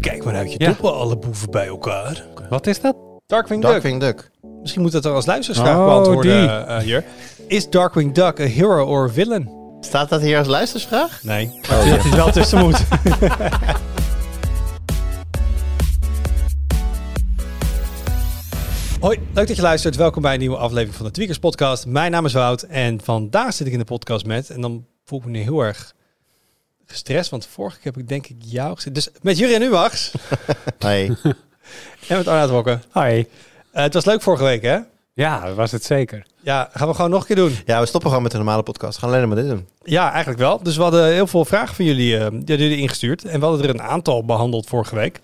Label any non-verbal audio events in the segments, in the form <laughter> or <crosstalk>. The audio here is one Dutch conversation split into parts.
Kijk maar uit je Ja. toppen, alle boeven bij elkaar. Wat is dat? Darkwing Duck. Darkwing Duck. Misschien moet dat er als luisteraarsvraag Oh, beantwoorden die. eh, hier. Is Darkwing Duck een hero or villain? Staat dat hier als luistersvraag? Nee. Oh, ja. Dat is wel tussen moet. <laughs> Hoi, leuk dat je luistert. Welkom bij een nieuwe aflevering van de Tweakers Podcast. Mijn naam is Wout en vandaag zit ik in de podcast met... en dan voel ik me nu heel erg gestrest, want vorige keer heb ik denk ik jou gezet. Dus met Jurien Uwachts <laughs> Hey. en met Arnaud Wokken. Hoi. Eh, het was leuk vorige week, hè? Ja, dat was het zeker. Ja, gaan we gewoon nog een keer doen. Ja, we stoppen gewoon met de normale podcast. We gaan alleen maar dit doen. Ja, eigenlijk wel. Dus we hadden heel veel vragen van jullie, eh, die jullie ingestuurd. En we hadden er een aantal behandeld vorige week.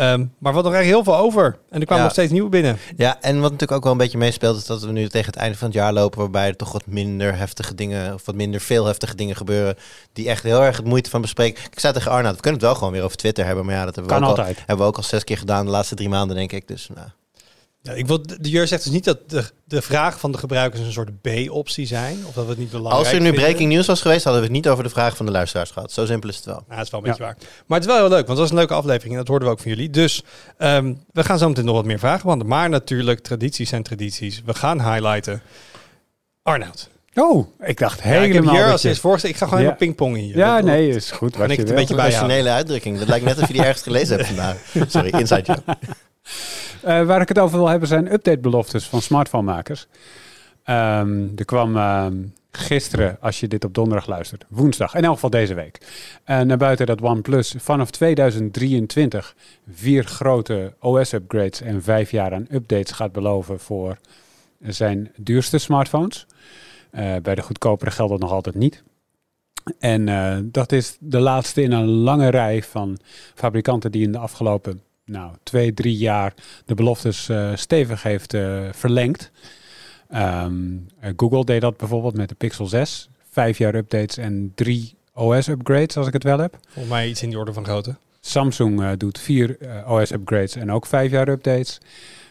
Ehm, maar we hadden er eigenlijk heel veel over. En er kwamen Ja. nog steeds nieuwe binnen. Ja, en wat natuurlijk ook wel een beetje meespeelt... is dat we nu tegen het einde van het jaar lopen... waarbij er toch wat minder heftige dingen... of wat minder veel heftige dingen gebeuren... die echt heel erg het moeite van bespreken. Ik zei tegen Arnoud, we kunnen het wel gewoon weer over Twitter hebben... maar ja, dat hebben we, Kan ook al, altijd. hebben we ook al zes keer gedaan de laatste drie maanden, denk ik. Dus nou, Ja, ik wil, de Jur zegt dus niet dat de, de vraag van de gebruikers een soort B-optie zijn. Of dat we het niet belangrijk als er nu vinden. breaking news was geweest... hadden we het niet over de vraag van de luisteraars gehad. Zo simpel is het wel. Nou, dat is wel een beetje waar. Maar het is wel heel leuk, want het was een leuke aflevering. En dat hoorden we ook van jullie. Dus ehm, we gaan zo meteen nog wat meer vragen behandelen. Maar natuurlijk, tradities zijn tradities. We gaan highlighten. Arnoud. Oh, ik dacht Ja, ik heb helemaal Jur dat als je-. Ik ga gewoon Ja. even pingpongen hier. Ja, Dat- nee, is goed. Wat ik je het een beetje bij jou? Professionele uitdrukking. Dat lijkt net of je die ergens gelezen hebt <laughs> vandaag. Sorry, inside joke. <laughs> Eh, waar ik het over wil hebben zijn update-beloftes van smartphonemakers. Ehm, er kwam ehm, gisteren, als je dit op donderdag luistert, woensdag, in elk geval deze week, eh, naar buiten dat OnePlus vanaf 2023 vier grote OS-upgrades en vijf jaar aan updates gaat beloven voor zijn duurste smartphones. Eh, bij de goedkopere geldt dat nog altijd niet. En dat is de laatste in een lange rij van fabrikanten die in de afgelopen nou, twee, drie jaar de beloftes eh, stevig heeft eh, verlengd. Ehm, eh, Google deed dat bijvoorbeeld met de Pixel 6. Vijf jaar updates en drie OS-upgrades, als ik het wel heb. Volgens mij iets in die orde van grootte. Samsung doet vier OS-upgrades en ook vijf jaar updates.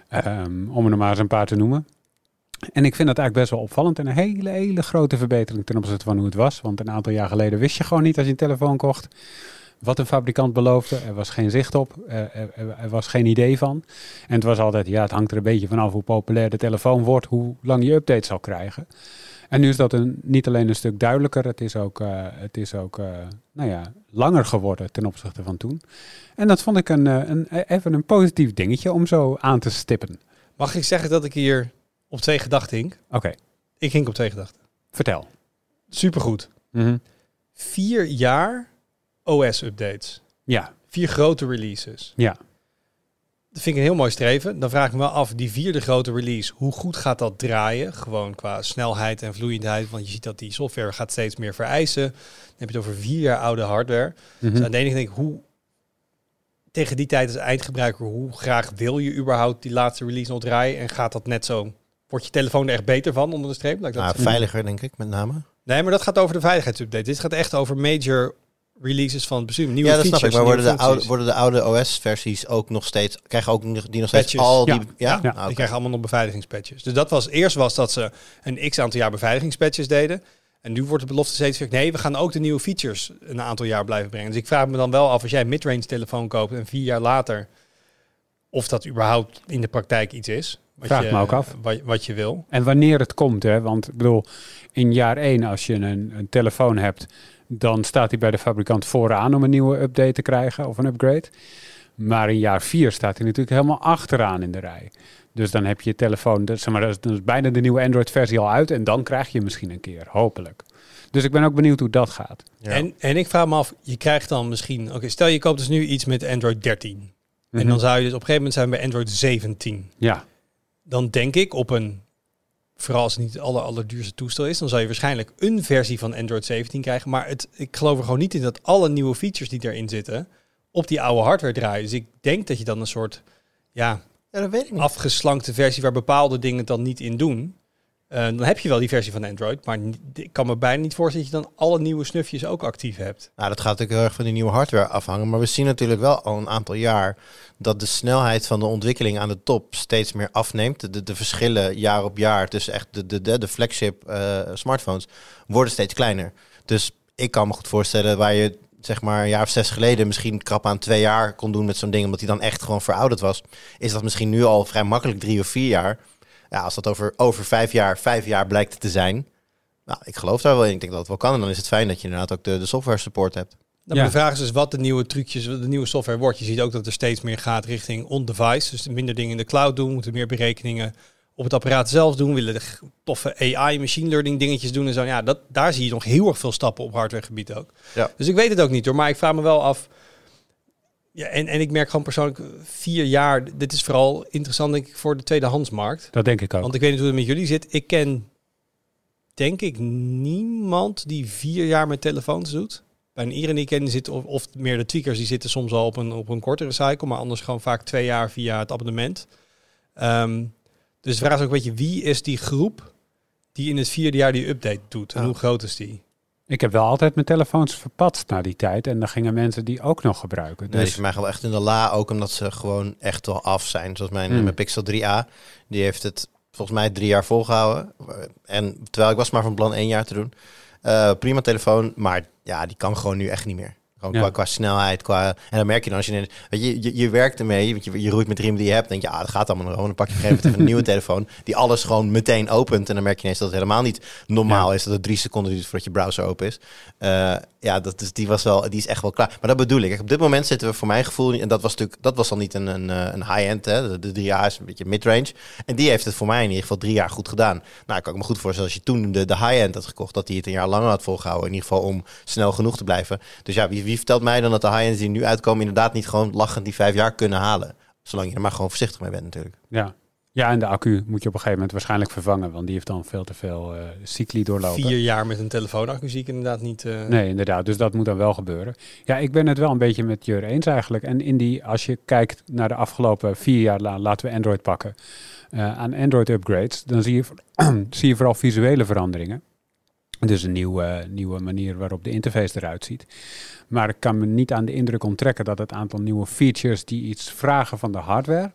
Ehm, om er maar eens een paar te noemen. En ik vind dat eigenlijk best wel opvallend en een hele, hele grote verbetering ten opzichte van hoe het was. Want een aantal jaar geleden wist je gewoon niet als je een telefoon kocht wat een fabrikant beloofde. Er was geen zicht op, er, er- er was geen idee van. En het was altijd, ja, het hangt er een beetje vanaf hoe populair de telefoon wordt, hoe lang je updates zal krijgen. En nu is dat een, niet alleen een stuk duidelijker, het is ook, eh, het is ook eh, nou ja, langer geworden ten opzichte van toen. En dat vond ik een, eh, een, even een positief dingetje om zo aan te stippen. Mag ik zeggen dat ik hier op twee gedachten hink? Oké, Ik hink op twee gedachten. vertel. Supergoed. Mhm. Vier jaar OS-updates. Ja, Vier grote releases. ja. Dat vind ik een heel mooi streven. Dan vraag ik me wel af, die vierde grote release, hoe goed gaat dat draaien? Gewoon qua snelheid en vloeiendheid. Want je ziet dat die software gaat steeds meer vereisen. Dan heb je het over vier jaar oude hardware. Mhm. Dus aan de ene denk ik, hoe tegen die tijd als eindgebruiker, hoe graag wil je überhaupt die laatste release nog draaien? En gaat dat net zo? Wordt je telefoon er echt beter van onder de streep? Laat ik dat Nou, zeggen. veiliger, denk ik, met name. Nee, maar dat gaat over de veiligheidsupdate. Dit gaat echt over major releases van het bestuur. Nieuwe ja, dat features, snap ik. Maar worden de, oude, worden de oude OS-versies ook nog steeds... Krijgen ook nog- die nog steeds Patches. al die... Ja. Ja? Ja. Ah. Die krijgen allemaal nog beveiligingspatches. Dus dat was eerst was dat ze een x aantal jaar beveiligingspatches deden. En nu wordt de belofte steeds weer, nee, we gaan ook de nieuwe features een aantal jaar blijven brengen. Dus ik vraag me dan wel af, als jij een midrange telefoon koopt en vier jaar later, of dat überhaupt in de praktijk iets is. Wat Vraag je, me ook af. Wat, wat je wil. En wanneer het komt, hè? Want ik bedoel, in jaar 1, als je een, een telefoon hebt, dan staat hij bij de fabrikant vooraan om een nieuwe update te krijgen of een upgrade. Maar in jaar 4 staat hij natuurlijk helemaal achteraan in de rij. Dus dan heb je je telefoon, dus, zeg maar, dat is, dat is bijna de nieuwe Android-versie al uit en dan krijg je misschien een keer, hopelijk. Dus ik ben ook benieuwd hoe dat gaat. Ja. En, en ik vraag me af, je krijgt dan misschien, oké, stel je koopt dus nu iets met Android 13. En Mhm. dan zou je dus op een gegeven moment zijn bij Android 17. Ja, dan denk ik op een, vooral als het niet het aller, allerduurste toestel is, dan zal je waarschijnlijk een versie van Android 17 krijgen. Maar het, ik geloof er gewoon niet in dat alle nieuwe features die erin zitten op die oude hardware draaien. Dus ik denk dat je dan een soort ja, Ja, dat weet ik niet. afgeslankte versie waar bepaalde dingen het dan niet in doen. Eh, dan heb je wel die versie van Android, maar ik kan me bijna niet voorstellen dat je dan alle nieuwe snufjes ook actief hebt. Nou, dat gaat natuurlijk heel erg van die nieuwe hardware afhangen. Maar we zien natuurlijk wel al een aantal jaar dat de snelheid van de ontwikkeling aan de top steeds meer afneemt. De, de, verschillen jaar op jaar tussen echt de, de, de, de flagship eh, smartphones worden steeds kleiner. Dus ik kan me goed voorstellen waar je zeg maar een jaar of zes geleden misschien krap aan twee jaar kon doen met zo'n ding, omdat hij dan echt gewoon verouderd was, is dat misschien nu al vrij makkelijk drie of vier jaar. Ja, als dat over, over vijf jaar, vijf jaar blijkt te zijn, nou, ik geloof daar wel in. Ik denk dat het wel kan. En dan is het fijn dat je inderdaad ook de, de software support hebt. Nou, De vraag is dus wat de nieuwe trucjes, de nieuwe software wordt. Je ziet ook dat er steeds meer gaat richting on-device. Dus minder dingen in de cloud doen, moeten meer berekeningen op het apparaat zelf doen. Willen de toffe AI, machine learning dingetjes doen en zo. Ja, dat, daar zie je nog heel erg veel stappen op hardwaregebied ook. Ja. Dus ik weet het ook niet hoor, maar ik vraag me wel af. Ja, en, en ik merk gewoon persoonlijk vier jaar. Dit is vooral interessant denk ik voor de tweedehandsmarkt. Dat denk ik ook. Want ik weet niet hoe het met jullie zit. Ik ken denk ik niemand die vier jaar met telefoons doet. Bij een iedereen die ik ken zit, of, of meer de tweakers, die zitten soms al op een, op een kortere cycle, maar anders gewoon vaak twee jaar via het abonnement. Ehm, dus de vraag is ook, weet je, wie is die groep die in het vierde jaar die update doet? En Ja. hoe groot is die? Ik heb wel altijd mijn telefoons verpatst na die tijd. En dan gingen mensen die ook nog gebruiken. Nee, Dus is voor mij wel echt in de la, ook omdat ze gewoon echt wel af zijn. Zoals mijn, Hmm. mijn Pixel 3a, die heeft het volgens mij drie jaar volgehouden. En terwijl ik was maar van plan één jaar te doen. Eh, prima telefoon, maar ja, die kan gewoon nu echt niet meer. Gewoon Ja. qua, qua snelheid, qua... En dan merk je dan als je... in- Weet je, je, je werkt ermee, want je, je roeit met de riem die je hebt. denk je, ah, dat gaat allemaal nog. Dan pak je op een gegeven moment een nieuwe <laughs> telefoon... die alles gewoon meteen opent. En dan merk je ineens dat het helemaal niet normaal is... dat het drie seconden duurt voordat je browser open is. Eh, ja, dat is, die, was wel, die is echt wel klaar. Maar dat bedoel ik. Kijk, Op dit moment zitten we voor mijn gevoel... en dat was natuurlijk dat was al niet een, een, eh, een high-end. hè. De, de 3A is een beetje mid-range. En die heeft het voor mij in ieder geval drie jaar goed gedaan. Nou, ik kan me goed voorstellen... als je toen de, de high-end had gekocht... dat die het een jaar langer had volgehouden. In ieder geval om snel genoeg te blijven. Dus ja, wie, wie vertelt mij dan dat de high-ends die nu uitkomen... inderdaad niet gewoon lachend die vijf jaar kunnen halen? Zolang je er maar gewoon voorzichtig mee bent natuurlijk. ja. ja, en de accu moet je op een gegeven moment waarschijnlijk vervangen. Want die heeft dan veel te veel eh cycli doorlopen. Vier jaar met een telefoonaccu zie ik inderdaad niet. eh, Nee, inderdaad. Dus dat moet dan wel gebeuren. Ja, ik ben het wel een beetje met Jur eens eigenlijk. En in die, als je kijkt naar de afgelopen vier jaar, la- laten we Android pakken, eh, aan Android upgrades, dan zie je, <clears throat> zie je vooral visuele veranderingen. Dus een nieuwe, nieuwe manier waarop de interface eruit ziet. Maar ik kan me niet aan de indruk onttrekken dat het aantal nieuwe features die iets vragen van de hardware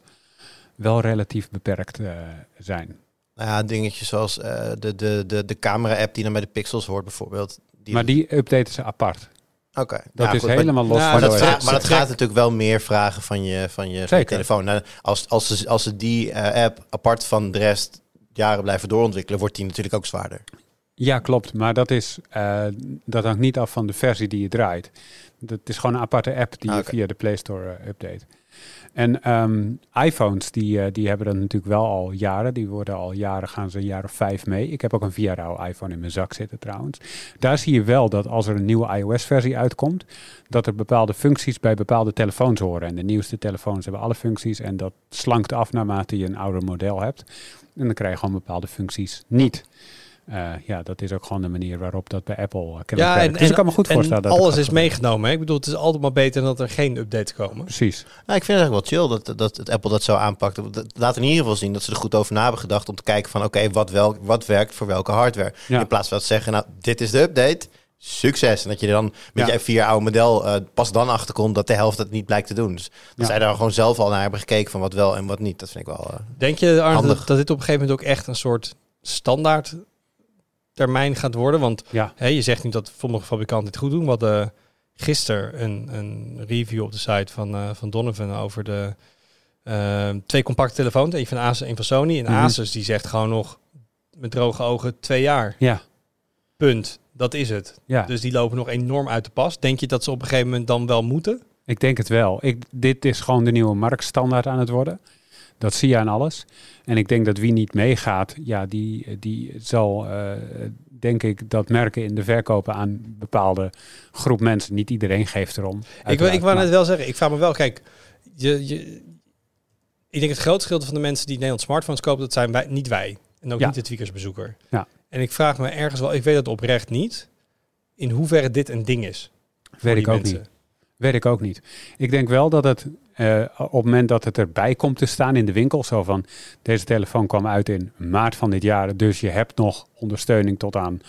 wel relatief beperkt eh, zijn. Nou ja, dingetjes zoals eh, de, de, de, de camera-app die dan bij de pixels hoort bijvoorbeeld. Die Maar die updaten ze apart. Oké. Dat Ja, is goed, maar- helemaal los Ja, van Maar de dat, maar gaat natuurlijk wel meer vragen van je, van je, van je Zeker. telefoon. Nou, als, als, ze, als ze die eh, app apart van de rest jaren blijven doorontwikkelen, wordt die natuurlijk ook zwaarder. Ja, klopt. Maar dat, is, eh, dat hangt niet af van de versie die je draait. Dat is gewoon een aparte app die Ah, je oké. via de Play Store eh, update. En ehm, iPhones, die, eh, die hebben dat natuurlijk wel al jaren. Die worden al jaren, gaan ze een jaar of vijf mee. Ik heb ook een vier jaar oude iPhone in mijn zak zitten trouwens. Daar zie je wel dat als er een nieuwe iOS-versie uitkomt, dat er bepaalde functies bij bepaalde telefoons horen. En de nieuwste telefoons hebben alle functies en dat slankt af naarmate je een ouder model hebt. En dan krijg je gewoon bepaalde functies niet. Eh, ja, dat is ook gewoon de manier waarop dat bij Apple uh, Ja, en, dus ik kan me goed en voorstellen dat alles is meegenomen. Hè? Ik bedoel, het is altijd maar beter dan dat er geen updates komen. Precies. Nou, ik vind het eigenlijk wel chill dat, dat Apple dat zo aanpakt. Dat laat in ieder geval zien dat ze er goed over na hebben gedacht om te kijken van oké, wat wel, wat werkt voor welke hardware. Ja. In plaats van te zeggen, nou, dit is de update. Succes. En dat je er dan met Ja. je vier oude model eh, pas dan achterkomt dat de helft het niet blijkt te doen. Dus dat Ja. zij daar gewoon zelf al naar hebben gekeken van wat wel en wat niet. Dat vind ik wel. eh, Denk je, Arne, dat dit op een gegeven moment ook echt een soort standaard termijn gaat worden? Want Ja, hè, je zegt nu dat sommige fabrikanten dit goed doen. We hadden gisteren een, een review op de site van, eh, van Donovan over de eh, twee compacte telefoons. Eén van Asus en van Sony. En Mhm. Asus die zegt gewoon nog met droge ogen twee jaar. ja, Punt. Dat is het. ja. Dus die lopen nog enorm uit de pas. Denk je dat ze op een gegeven moment dan wel moeten? Ik denk het wel. Ik, dit is gewoon de nieuwe marktstandaard aan het worden. Dat zie je aan alles. En ik denk dat wie niet meegaat, ja, die, die zal, eh, denk ik, dat merken in de verkopen aan een bepaalde groep mensen. Niet iedereen geeft erom. Ik, wil- ik wou net wel zeggen, ik vraag me wel, kijk, je, je, ik denk het grootste gedeelte van de mensen die Nederland smartphones kopen, dat zijn wij, niet wij. En ook Ja. niet de tweakersbezoeker. Ja. En ik vraag me ergens wel, ik weet het oprecht niet, in hoeverre dit een ding is. Weet ik ook mensen. niet. Weet ik ook niet. Ik denk wel dat het eh, op het moment dat het erbij komt te staan in de winkel, zo van deze telefoon kwam uit in maart van dit jaar, dus je hebt nog ondersteuning tot aan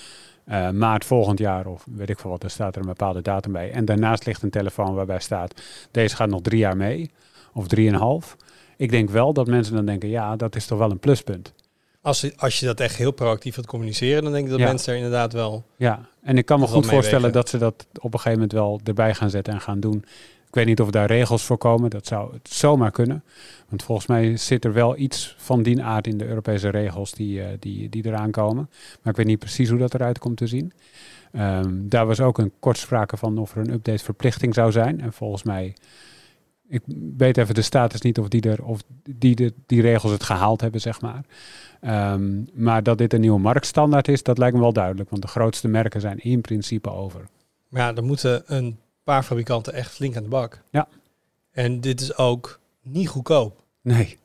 eh, maart volgend jaar of weet ik veel wat, er staat er een bepaalde datum bij. En daarnaast ligt een telefoon waarbij staat deze gaat nog drie jaar mee of drieënhalf. Ik denk wel dat mensen dan denken, ja, dat is toch wel een pluspunt. Als, je- als je dat echt heel proactief wilt communiceren, dan denk ik dat Ja. mensen er inderdaad wel... Ja, en ik kan me goed voorstellen dat ze dat op een gegeven moment wel erbij gaan zetten en gaan doen. Ik weet niet of daar regels voor komen. Dat zou het zomaar kunnen. Want volgens mij zit er wel iets van die aard in de Europese regels die, eh, die, die eraan komen. Maar ik weet niet precies hoe dat eruit komt te zien. Ehm, daar was ook een kort sprake van of er een update verplichting zou zijn. En volgens mij, ik weet even de status niet of die, er, of die, de, die regels het gehaald hebben, zeg maar. Ehm, maar dat dit een nieuwe marktstandaard is, dat lijkt me wel duidelijk. Want de grootste merken zijn in principe over. Maar ja, dan moeten een paar fabrikanten echt flink aan de bak. Ja. En dit is ook niet goedkoop. Nee.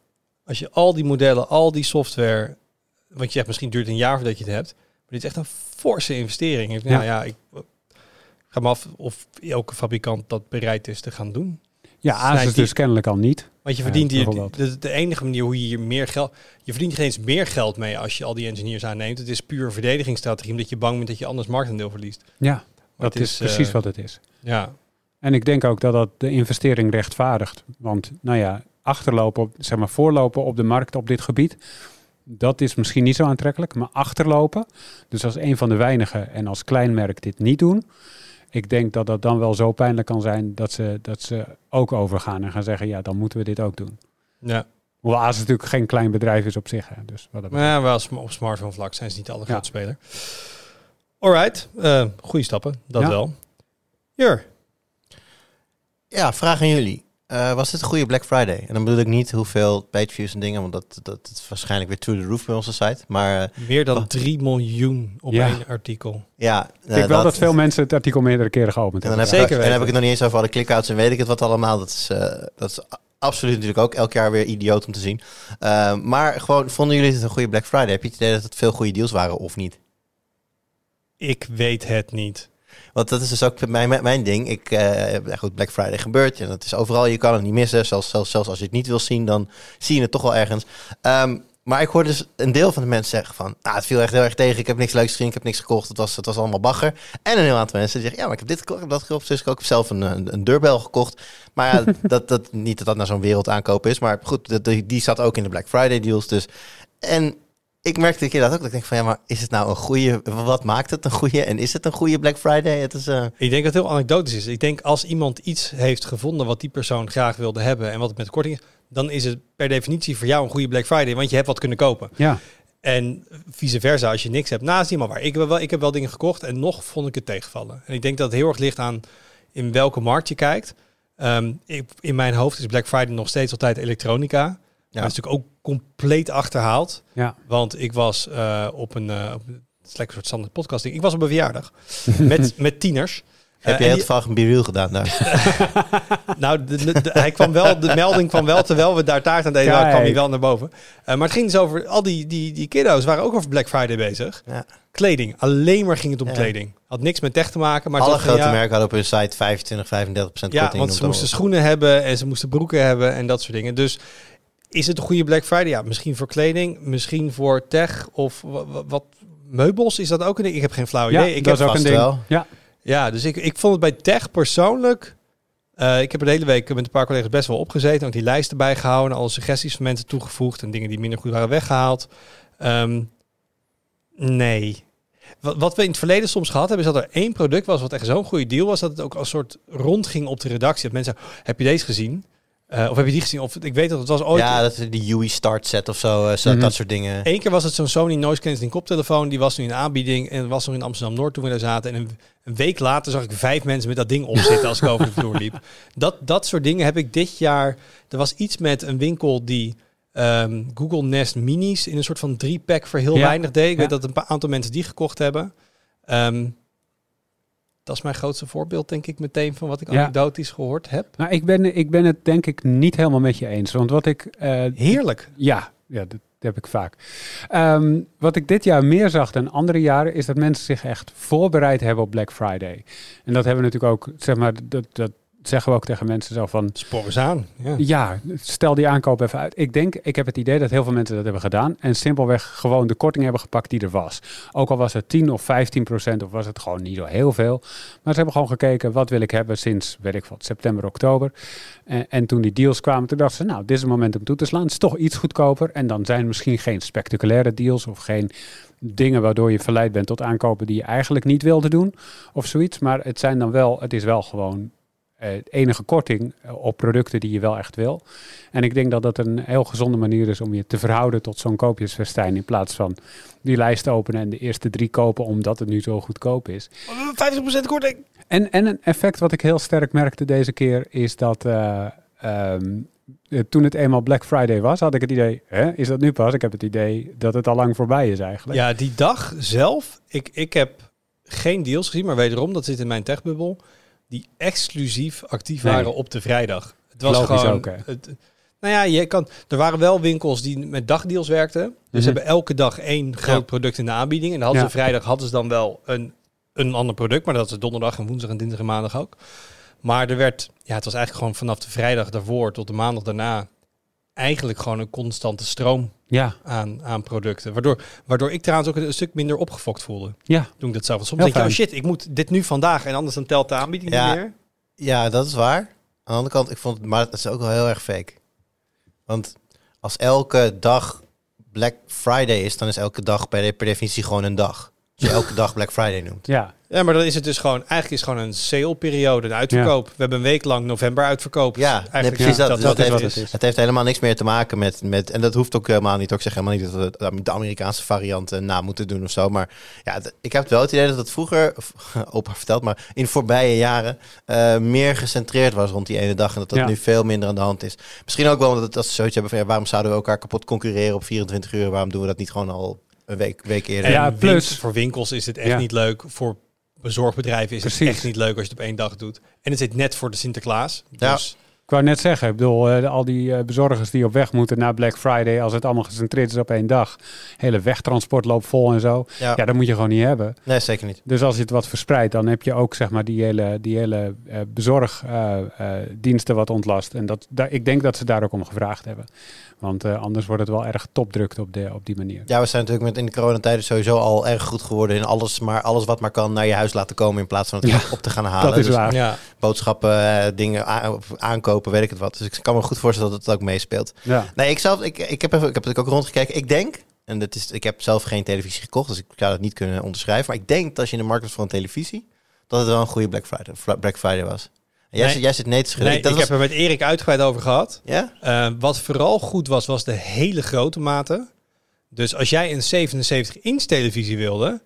Als je al die modellen, al die software... Want je zegt misschien duurt een jaar voordat je het hebt. Maar dit is echt een forse investering. Ja. Nou ja, ik ga me af of elke fabrikant dat bereid is te gaan doen. Ja, Asus dus kennelijk al niet. Want je verdient hier, de, de enige manier hoe je hier meer geld... Je verdient geen eens meer geld mee als je al die engineers aanneemt. Het is puur verdedigingsstrategie, omdat je bang bent dat je anders marktaandeel verliest. Ja, dat is, precies eh, wat het is. Ja, En ik denk ook dat dat de investering rechtvaardigt. Want nou ja, achterlopen, op, zeg maar voorlopen op de markt op dit gebied, dat is misschien niet zo aantrekkelijk. Maar achterlopen, dus als een van de weinigen en als klein merk dit niet doen, ik denk dat dat dan wel zo pijnlijk kan zijn dat ze, dat ze ook overgaan en gaan zeggen, ja, dan moeten we dit ook doen. ja. Hoewel Asus natuurlijk geen klein bedrijf is op zich. Hè, dus wat dat Maar ja, wel op smartphone vlak zijn ze niet allergrootste Ja. speler. Alright, eh goede stappen, dat Ja. wel. Jur, Ja, vraag aan jullie. Eh, was dit een goede Black Friday? En dan bedoel ik niet hoeveel pageviews en dingen, want dat, dat is waarschijnlijk weer to the roof bij onze site. Maar eh, meer dan Oh. 3 miljoen op Ja. één artikel. ja, ik denk wel dat, veel mensen het artikel meerdere keren geopend En dan, hebben. heb Zeker ik, en heb ik het nog niet eens over alle clickouts en weet ik het wat allemaal. Dat is, eh, dat is absoluut natuurlijk ook elk jaar weer idioot om te zien. Eh, maar gewoon, vonden jullie het een goede Black Friday? Heb je het idee dat het veel goede deals waren of niet? Ik weet het niet. Want dat is dus ook mijn, mijn, mijn ding. Ik, ja, goed, Black Friday gebeurt. En dat is overal. Je kan het niet missen. Zelfs, zelfs, zelfs als je het niet wil zien, dan zie je het toch wel ergens. Ehm, maar ik hoor dus een deel van de mensen zeggen van... Ah, het viel echt heel erg tegen. Ik heb niks leuks gezien. Ik heb niks gekocht. Het was, het was allemaal bagger. En een heel aantal mensen die zeggen... Ja, maar ik heb dit gekocht. Ik heb dat gekocht. Dus ik heb zelf een, een, een deurbel gekocht. Maar ja, <laughs> dat, dat, niet dat dat naar zo'n wereld aankopen is. Maar goed, dat- die, die zat ook in de Black Friday deals. Dus... En ik merkte een keer dat ook. Dat ik denk van ja, maar is het nou een goede... Wat maakt het een goede? En is het een goede Black Friday? Het is... eh, Ik denk dat het heel anekdotisch is. Ik denk als iemand iets heeft gevonden wat die persoon graag wilde hebben en wat het met korting is, dan is het per definitie voor jou een goede Black Friday, want je hebt wat kunnen kopen. Ja, En vice versa, als je niks hebt, naast iemand waar. Ik heb, wel, ik heb wel dingen gekocht en nog vond ik het tegenvallen. En ik denk dat het heel erg ligt aan in welke markt je kijkt. Ehm, ik, in mijn hoofd is Black Friday nog steeds altijd elektronica. Maar dat is natuurlijk ook compleet achterhaald. ja. Want ik was eh, op een, eh, op een het is lekker een soort standaard podcasting. Ik was op een verjaardag <laughs> met, met tieners. Heb Eh, en het die- toevallig een biriel gedaan daar? <laughs> nou, de, de- de- hij kwam wel, de melding kwam wel, terwijl we daar taart aan deden, Kijk. kwam hij wel naar boven. Eh, maar het ging dus over, al die, die, die kiddo's waren ook over Black Friday bezig. Ja. Kleding, alleen maar ging het om Ja. kleding. Had niks met tech te maken, maar Alle grote ja, merken hadden op hun site 25, 35 procent Ja, korting. want ze moesten schoenen hebben en ze moesten broeken hebben en dat soort dingen. Dus is het een goede Black Friday? Ja, misschien voor kleding, misschien voor tech of wa- wa- wat, meubels. Is dat ook een ding? Ik heb geen flauw ja idee. Ik dat heb is ook een ding. wel. Ja, Ja, dus ik, ik vond het bij tech persoonlijk. eh, ik heb er de hele week met een paar collega's best wel opgezeten. Ook die lijsten bijgehouden. Alle suggesties van mensen toegevoegd. En dingen die minder goed waren weggehaald. Ehm, nee. Wat, wat we in het verleden soms gehad hebben, is dat er één product was wat echt zo'n goede deal was. Dat het ook als soort rondging op de redactie. Dat mensen zeggen, heb je deze gezien? Eh, of heb je die gezien? Of ik weet dat het was ooit... Ja, dat is die UI start set of zo, eh, zo Mhm. dat soort dingen. Eén keer was het zo'n Sony noise cancelling koptelefoon. Die was nu in aanbieding en was nog in Amsterdam Noord toen we daar zaten. En een, een week later zag ik vijf mensen met dat ding opzitten als ik over de vloer liep. <laughs> Dat, dat soort dingen heb ik dit jaar. Er was iets met een winkel die ehm, Google Nest Minis in een soort van drie pack voor heel Ja. weinig deed. Ik Ja. weet dat een paar aantal mensen die gekocht hebben. Ehm, dat is mijn grootste voorbeeld, denk ik, meteen van wat ik Ja. anekdotisch gehoord heb. nou, ik ben, ik ben het denk ik niet helemaal met je eens. Want wat ik... eh, Heerlijk. Ja, ja dat heb ik vaak. Ehm, wat ik dit jaar meer zag dan andere jaren, is dat mensen zich echt voorbereid hebben op Black Friday. En dat hebben we natuurlijk ook, zeg maar, dat, dat zeggen we ook tegen mensen zo van... Spoor eens aan. Ja. Ja, stel die aankoop even uit. Ik denk, ik heb het idee dat heel veel mensen dat hebben gedaan. En simpelweg gewoon de korting hebben gepakt die er was. Ook al was het 10 of 15 procent, of was het gewoon niet zo heel veel. Maar ze hebben gewoon gekeken, wat wil ik hebben sinds, weet ik wat, september, oktober. En, en toen die deals kwamen, toen dachten ze, nou, dit is het moment om toe te slaan. Het is toch iets goedkoper. En dan zijn er misschien geen spectaculaire deals of geen dingen waardoor je verleid bent tot aankopen die je eigenlijk niet wilde doen. Of zoiets. Maar het zijn dan wel, het is wel gewoon enige korting eh, op producten die je wel echt wil. En ik denk dat dat een heel gezonde manier is om je te verhouden tot zo'n koopjesfestijn. In plaats van die lijst openen en de eerste drie kopen omdat het nu zo goedkoop is. 50% korting. En, en een effect wat ik heel sterk merkte deze keer is dat eh, eh, toen het eenmaal Black Friday was, had ik het idee, hè, is dat nu pas? Ik heb het idee dat het al lang voorbij is eigenlijk. Ja, die dag zelf, ik, ik heb geen deals gezien, maar wederom, dat zit in mijn techbubbel, die exclusief actief Nee. waren op de vrijdag. Het was Logisch gewoon... ook, hè? het, nou ja, je kan, er waren wel winkels die met dagdeals werkten. Dus Mhm. ze hebben elke dag één groot Ja. product in de aanbieding. En dan hadden Ja. ze vrijdag hadden ze dan wel een, een ander product. Maar dat is donderdag en woensdag en dinsdag en maandag ook. Maar er werd, ja, het was eigenlijk gewoon vanaf de vrijdag daarvoor tot de maandag daarna eigenlijk gewoon een constante stroom Ja, aan, aan producten. Waardoor, waardoor ik trouwens ook een, stuk minder opgefokt voelde. ja. Toen ik dat zelf. Want soms Heel denk je, oh shit, ik moet dit nu vandaag en anders dan telt de aanbieding Ja. niet meer. Ja, dat is waar. Aan de andere kant, ik vond het, maar het is ook wel heel erg fake. Want als elke dag Black Friday is, dan is elke dag per, de- per definitie gewoon een dag. Als je <laughs> elke dag Black Friday noemt. ja. Ja, maar dan is het dus gewoon, eigenlijk is het gewoon een sale-periode, een uitverkoop. We hebben een week lang november uitverkoop. Ja, eigenlijk nee, precies ja, dat. dat, Dus dat dat is. is. Het heeft helemaal niks meer te maken met, met en dat hoeft ook helemaal niet. Ik zeg helemaal niet dat we de Amerikaanse variant eh, na moeten doen of zo. Maar ja, ik heb wel het idee dat het vroeger, <laughs> opa vertelt, maar in voorbije jaren eh, meer gecentreerd was rond die ene dag. En dat dat Ja. nu veel minder aan de hand is. Misschien ook wel omdat het- als ze zoiets hebben van ja, waarom zouden we elkaar kapot concurreren op 24 uur? Waarom doen we dat niet gewoon al een week, week eerder? En Ja, plus- voor winkels is het echt Ja. niet leuk. Voor bezorgbedrijven is Precies. het echt niet leuk als je het op één dag doet. En het zit net voor de Sinterklaas. Ja. Ik wou net zeggen, ik bedoel, eh, al die eh, bezorgers die op weg moeten naar Black Friday, als het allemaal gecentreerd is op één dag, hele wegtransport loopt vol en zo. Ja. Ja, dat moet je gewoon niet hebben. Nee, zeker niet. Dus als je het wat verspreidt, dan heb je ook zeg maar die hele, die hele eh, bezorgdiensten wat ontlast. En dat, daar, ik denk dat ze daar ook om gevraagd hebben. Want eh, anders wordt het wel erg topdrukt op, de, op die manier. Ja, we zijn natuurlijk met in de coronatijden sowieso al erg goed geworden in alles, maar alles wat maar kan naar je huis laten komen in plaats van het Ja, op te gaan halen. dat is Dus waar. ja, boodschappen, dingen a- weet ik het wat. Dus ik kan me goed voorstellen dat het ook meespeelt. Ja. Nee, ik zelf, ik, ik heb even, ik heb het ook rondgekeken. Ik denk, en dat is, ik heb zelf geen televisie gekocht, dus ik zou dat niet kunnen onderschrijven. Maar ik denk dat als je in de markt was voor een televisie, dat het wel een goede Black Friday, Black Friday was. Jij, Nee. zit, jij zit nee te schudden. nee, Ik- dat ik was- heb er met Erik uitgebreid over gehad. Ja? Eh, wat vooral goed was, was de hele grote maten. Dus als jij een 77-inch televisie wilde,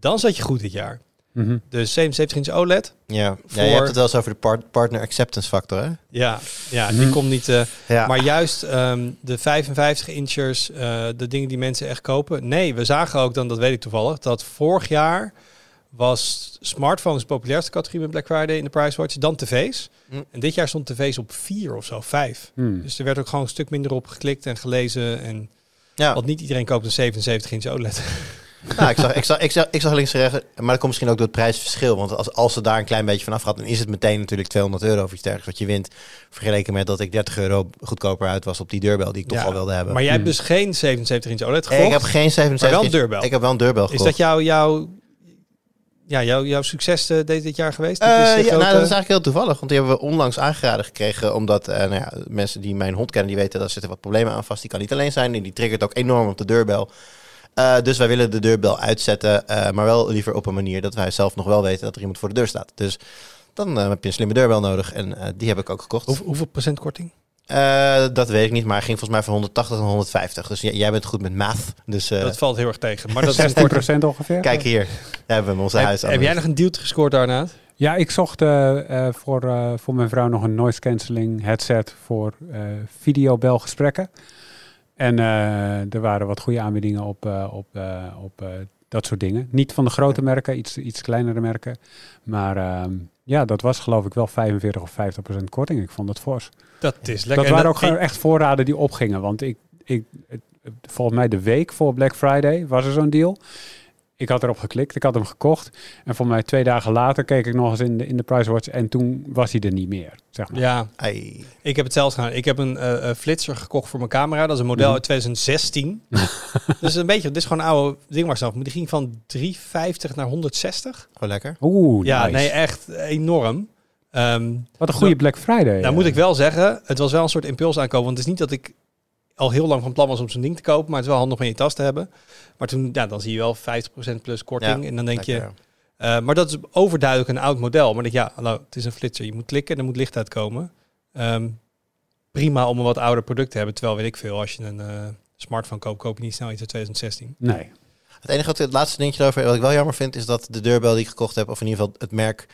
dan zat je goed dit jaar. Mhm. De 77-inch OLED, Ja. ja, Voor- je hebt het wel eens over de part- partner acceptance factor, hè? ja, ja die Mhm. komt niet... eh, Ja. Maar juist ehm, de 55-inchers, eh, de dingen die mensen echt kopen. Nee, we zagen ook dan, dat weet ik toevallig, dat vorig jaar was smartphones de populairste categorie met Black Friday in de Price Watch, dan tv's. Hm. En dit jaar stond tv's op vier of zo, vijf. Hmm. Dus er werd ook gewoon een stuk minder op geklikt en gelezen. En, ja. Want niet iedereen koopt een 77 inch OLED. <laughs> Nou, ik, zag, ik, zag, ik, zag, ik zag links en rechts, maar dat komt misschien ook door het prijsverschil. Want als, als ze daar een klein beetje vanaf gaat, dan is het meteen natuurlijk 200 euro of iets dergelijks wat je wint. Vergeleken met dat ik 30 euro goedkoper uit was op die deurbel die ik toch Ja, al wilde hebben. Maar jij hebt Hmm. dus geen 77 inch OLED gekocht. ik heb geen 77 Maar wel een inch- deurbel. Ik heb wel een deurbel Is gekocht. dat jouw, jouw, ja, jouw, jouw succes eh, dit, dit jaar geweest? Eh, is ja, nou, dat is eigenlijk heel toevallig, want die hebben we onlangs aangeraden gekregen. Omdat eh, nou ja, mensen die mijn hond kennen, die weten dat er zitten wat problemen aan vast. Die kan niet alleen zijn en die triggert ook enorm op de deurbel. Eh, dus wij willen de deurbel uitzetten, eh, maar wel liever op een manier dat wij zelf nog wel weten dat er iemand voor de deur staat. Dus dan eh, heb je een slimme deurbel nodig en eh, die heb ik ook gekocht. Hoe- hoeveel procent korting? Eh, dat weet ik niet, maar hij ging volgens mij van 180 naar 150. Dus jij bent goed met math. Dus eh, dat valt heel erg tegen. Maar dat is een korting. 16% ongeveer. kijk hier, daar hebben we onze huis Heb, heb jij nog een dealtje gescoord daarna? Ja, ik zocht eh, eh, voor, eh, voor mijn vrouw nog een noise cancelling headset voor eh videobelgesprekken. En eh, er waren wat goede aanbiedingen op, eh, op, eh, op dat soort dingen. Niet van de grote merken, iets, iets kleinere merken. Maar ehm, ja, dat was geloof ik wel 45 of 50 procent korting. Ik vond dat fors. Dat is lekker. dat En waren ook echt voorraden die opgingen. Want ik, ik, volgens mij de week voor Black Friday was er zo'n deal. Ik had erop geklikt, ik had hem gekocht. En voor mij twee dagen later keek ik nog eens in de, in de Price Watch en toen was hij er niet meer, zeg maar. Ja, ik heb het zelfs gedaan. Ik heb een eh, eh, flitser gekocht voor mijn camera. Dat is een model Mhm. uit 2016. <laughs> dus een beetje, dit is gewoon een oude ding waar zelf. Maar die ging van 350 naar 160. Gewoon lekker. Oeh, Ja, nice. nee, echt enorm. Ehm, Wat een goede Black Friday. nou eh. moet ik wel zeggen, het was wel een soort impuls aankomen. Want het is niet dat ik al heel lang van plan was om zo'n ding te kopen. Maar het is wel handig om in je tas te hebben. Maar toen, ja, dan zie je wel 50% plus korting. Ja, en dan denk je, eh, maar dat is overduidelijk een oud model. Maar dat ja, hallo, het is een flitser. Je moet klikken en er moet licht uitkomen. Ehm, prima om een wat ouder product te hebben. Terwijl weet ik veel, als je een eh, smartphone koopt, koop je niet snel iets uit 2016. Nee. Het enige wat het laatste dingetje erover, wat ik wel jammer vind, is dat de deurbel die ik gekocht heb, of in ieder geval het merk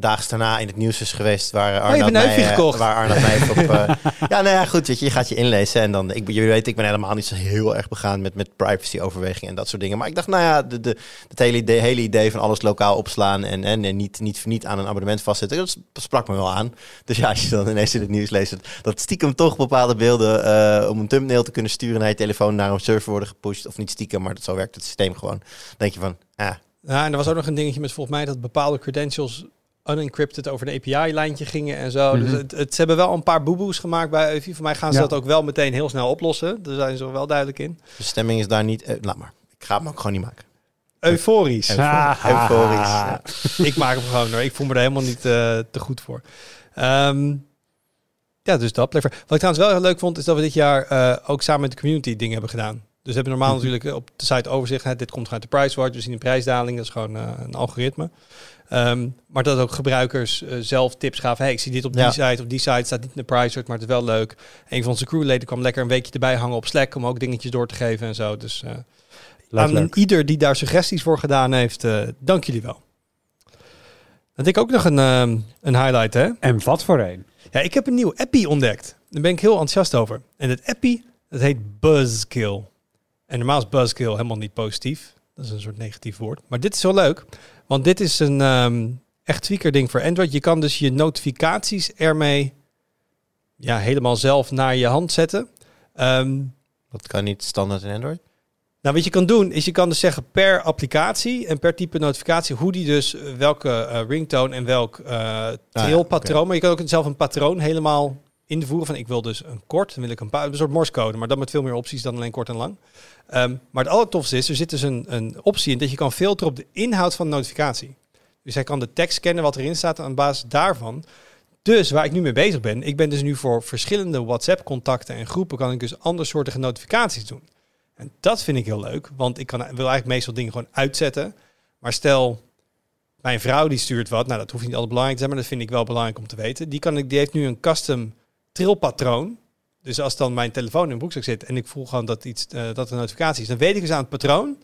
daags daarna in het nieuws is geweest, waar je Arnoud gekocht. waar Arnoud mij op. eh, <laughs> ja, nou ja, goed, weet je, je gaat je inlezen en dan, ik, je weet, ik ben helemaal niet zo heel erg begaan met, met privacy overwegingen en dat soort dingen. Maar ik dacht, nou ja, de, de, het hele idee, hele idee van alles lokaal opslaan en, en, en niet, niet, niet aan een abonnement vastzitten, dat sprak me wel aan. Dus ja, als je dan ineens in het nieuws leest, dat- stiekem toch bepaalde beelden eh, om een thumbnail te kunnen sturen naar je telefoon naar een server worden gepusht, of niet stiekem, maar dat, zo werkt het systeem gewoon. Dan denk je van, ah, Ja, en er was ook nog een dingetje met volgens mij dat bepaalde credentials unencrypted over een API-lijntje gingen en zo. Mhm. Dus het, het, ze hebben wel een paar boeboes gemaakt bij Eufy. Voor mij gaan ze Ja. dat ook wel meteen heel snel oplossen. Daar zijn ze er wel duidelijk in. De stemming is daar niet. eh, laat maar. Ik ga hem ook gewoon niet maken. Euforisch. Eufo- Euforisch. ja. <laughs> ik maak hem gewoon hoor. Ik voel me er helemaal niet eh, te goed voor. Ehm, ja, dus dat. Wat ik trouwens wel heel leuk vond, is dat we dit jaar eh, ook samen met de community dingen hebben gedaan. Dus we hebben normaal Mhm. natuurlijk op de site overzicht. Hè, dit komt uit de price watch. We zien een prijsdaling. Dat is gewoon eh, een algoritme. Ehm, maar dat ook gebruikers eh, zelf tips gaven. Hey, ik zie dit op die Ja. site. Op die site staat niet in de price watch, maar het is wel leuk. Een van onze crewleden kwam lekker een weekje erbij hangen op Slack om ook dingetjes door te geven en zo. Dus eh, aan leuk. ieder die daar suggesties voor gedaan heeft, eh, dank jullie wel. Dan denk ik ook nog een, ehm, een highlight, hè? En wat voor een? Ja, ik heb een nieuw appie ontdekt. Daar ben ik heel enthousiast over. En het appie, dat heet Buzzkill. En normaal is Buzzkill helemaal niet positief. Dat is een soort negatief woord. Maar dit is wel leuk. Want dit is een ehm, echt tweaker ding voor Android. Je kan dus je notificaties ermee ja, helemaal zelf naar je hand zetten. Ehm, Dat kan niet standaard in Android. nou, wat je kan doen, is je kan dus zeggen per applicatie en per type notificatie, hoe die dus eh, welke eh, ringtone en welk eh trilpatroon. Maar je kan ook zelf een patroon helemaal invoeren van ik wil dus een kort, dan wil ik een een soort morsecode, maar dan met veel meer opties dan alleen kort en lang. Ehm, maar het allertofste is, er zit dus een, een optie in dat je kan filteren op de inhoud van de notificatie. Dus hij kan de tekst scannen wat erin staat aan basis daarvan. Dus waar ik nu mee bezig ben, ik ben dus nu voor verschillende WhatsApp-contacten en groepen kan ik dus andersoortige notificaties doen. En dat vind ik heel leuk, want ik kan, wil eigenlijk meestal dingen gewoon uitzetten. Maar stel, mijn vrouw die stuurt wat, nou dat hoeft niet altijd belangrijk te zijn, maar dat vind ik wel belangrijk om te weten. Die, kan ik, die heeft nu een custom trilpatroon. Dus als dan mijn telefoon in mijn broekzak zit en ik voel gewoon dat, iets, eh, dat er een notificatie is, dan weet ik dus aan het patroon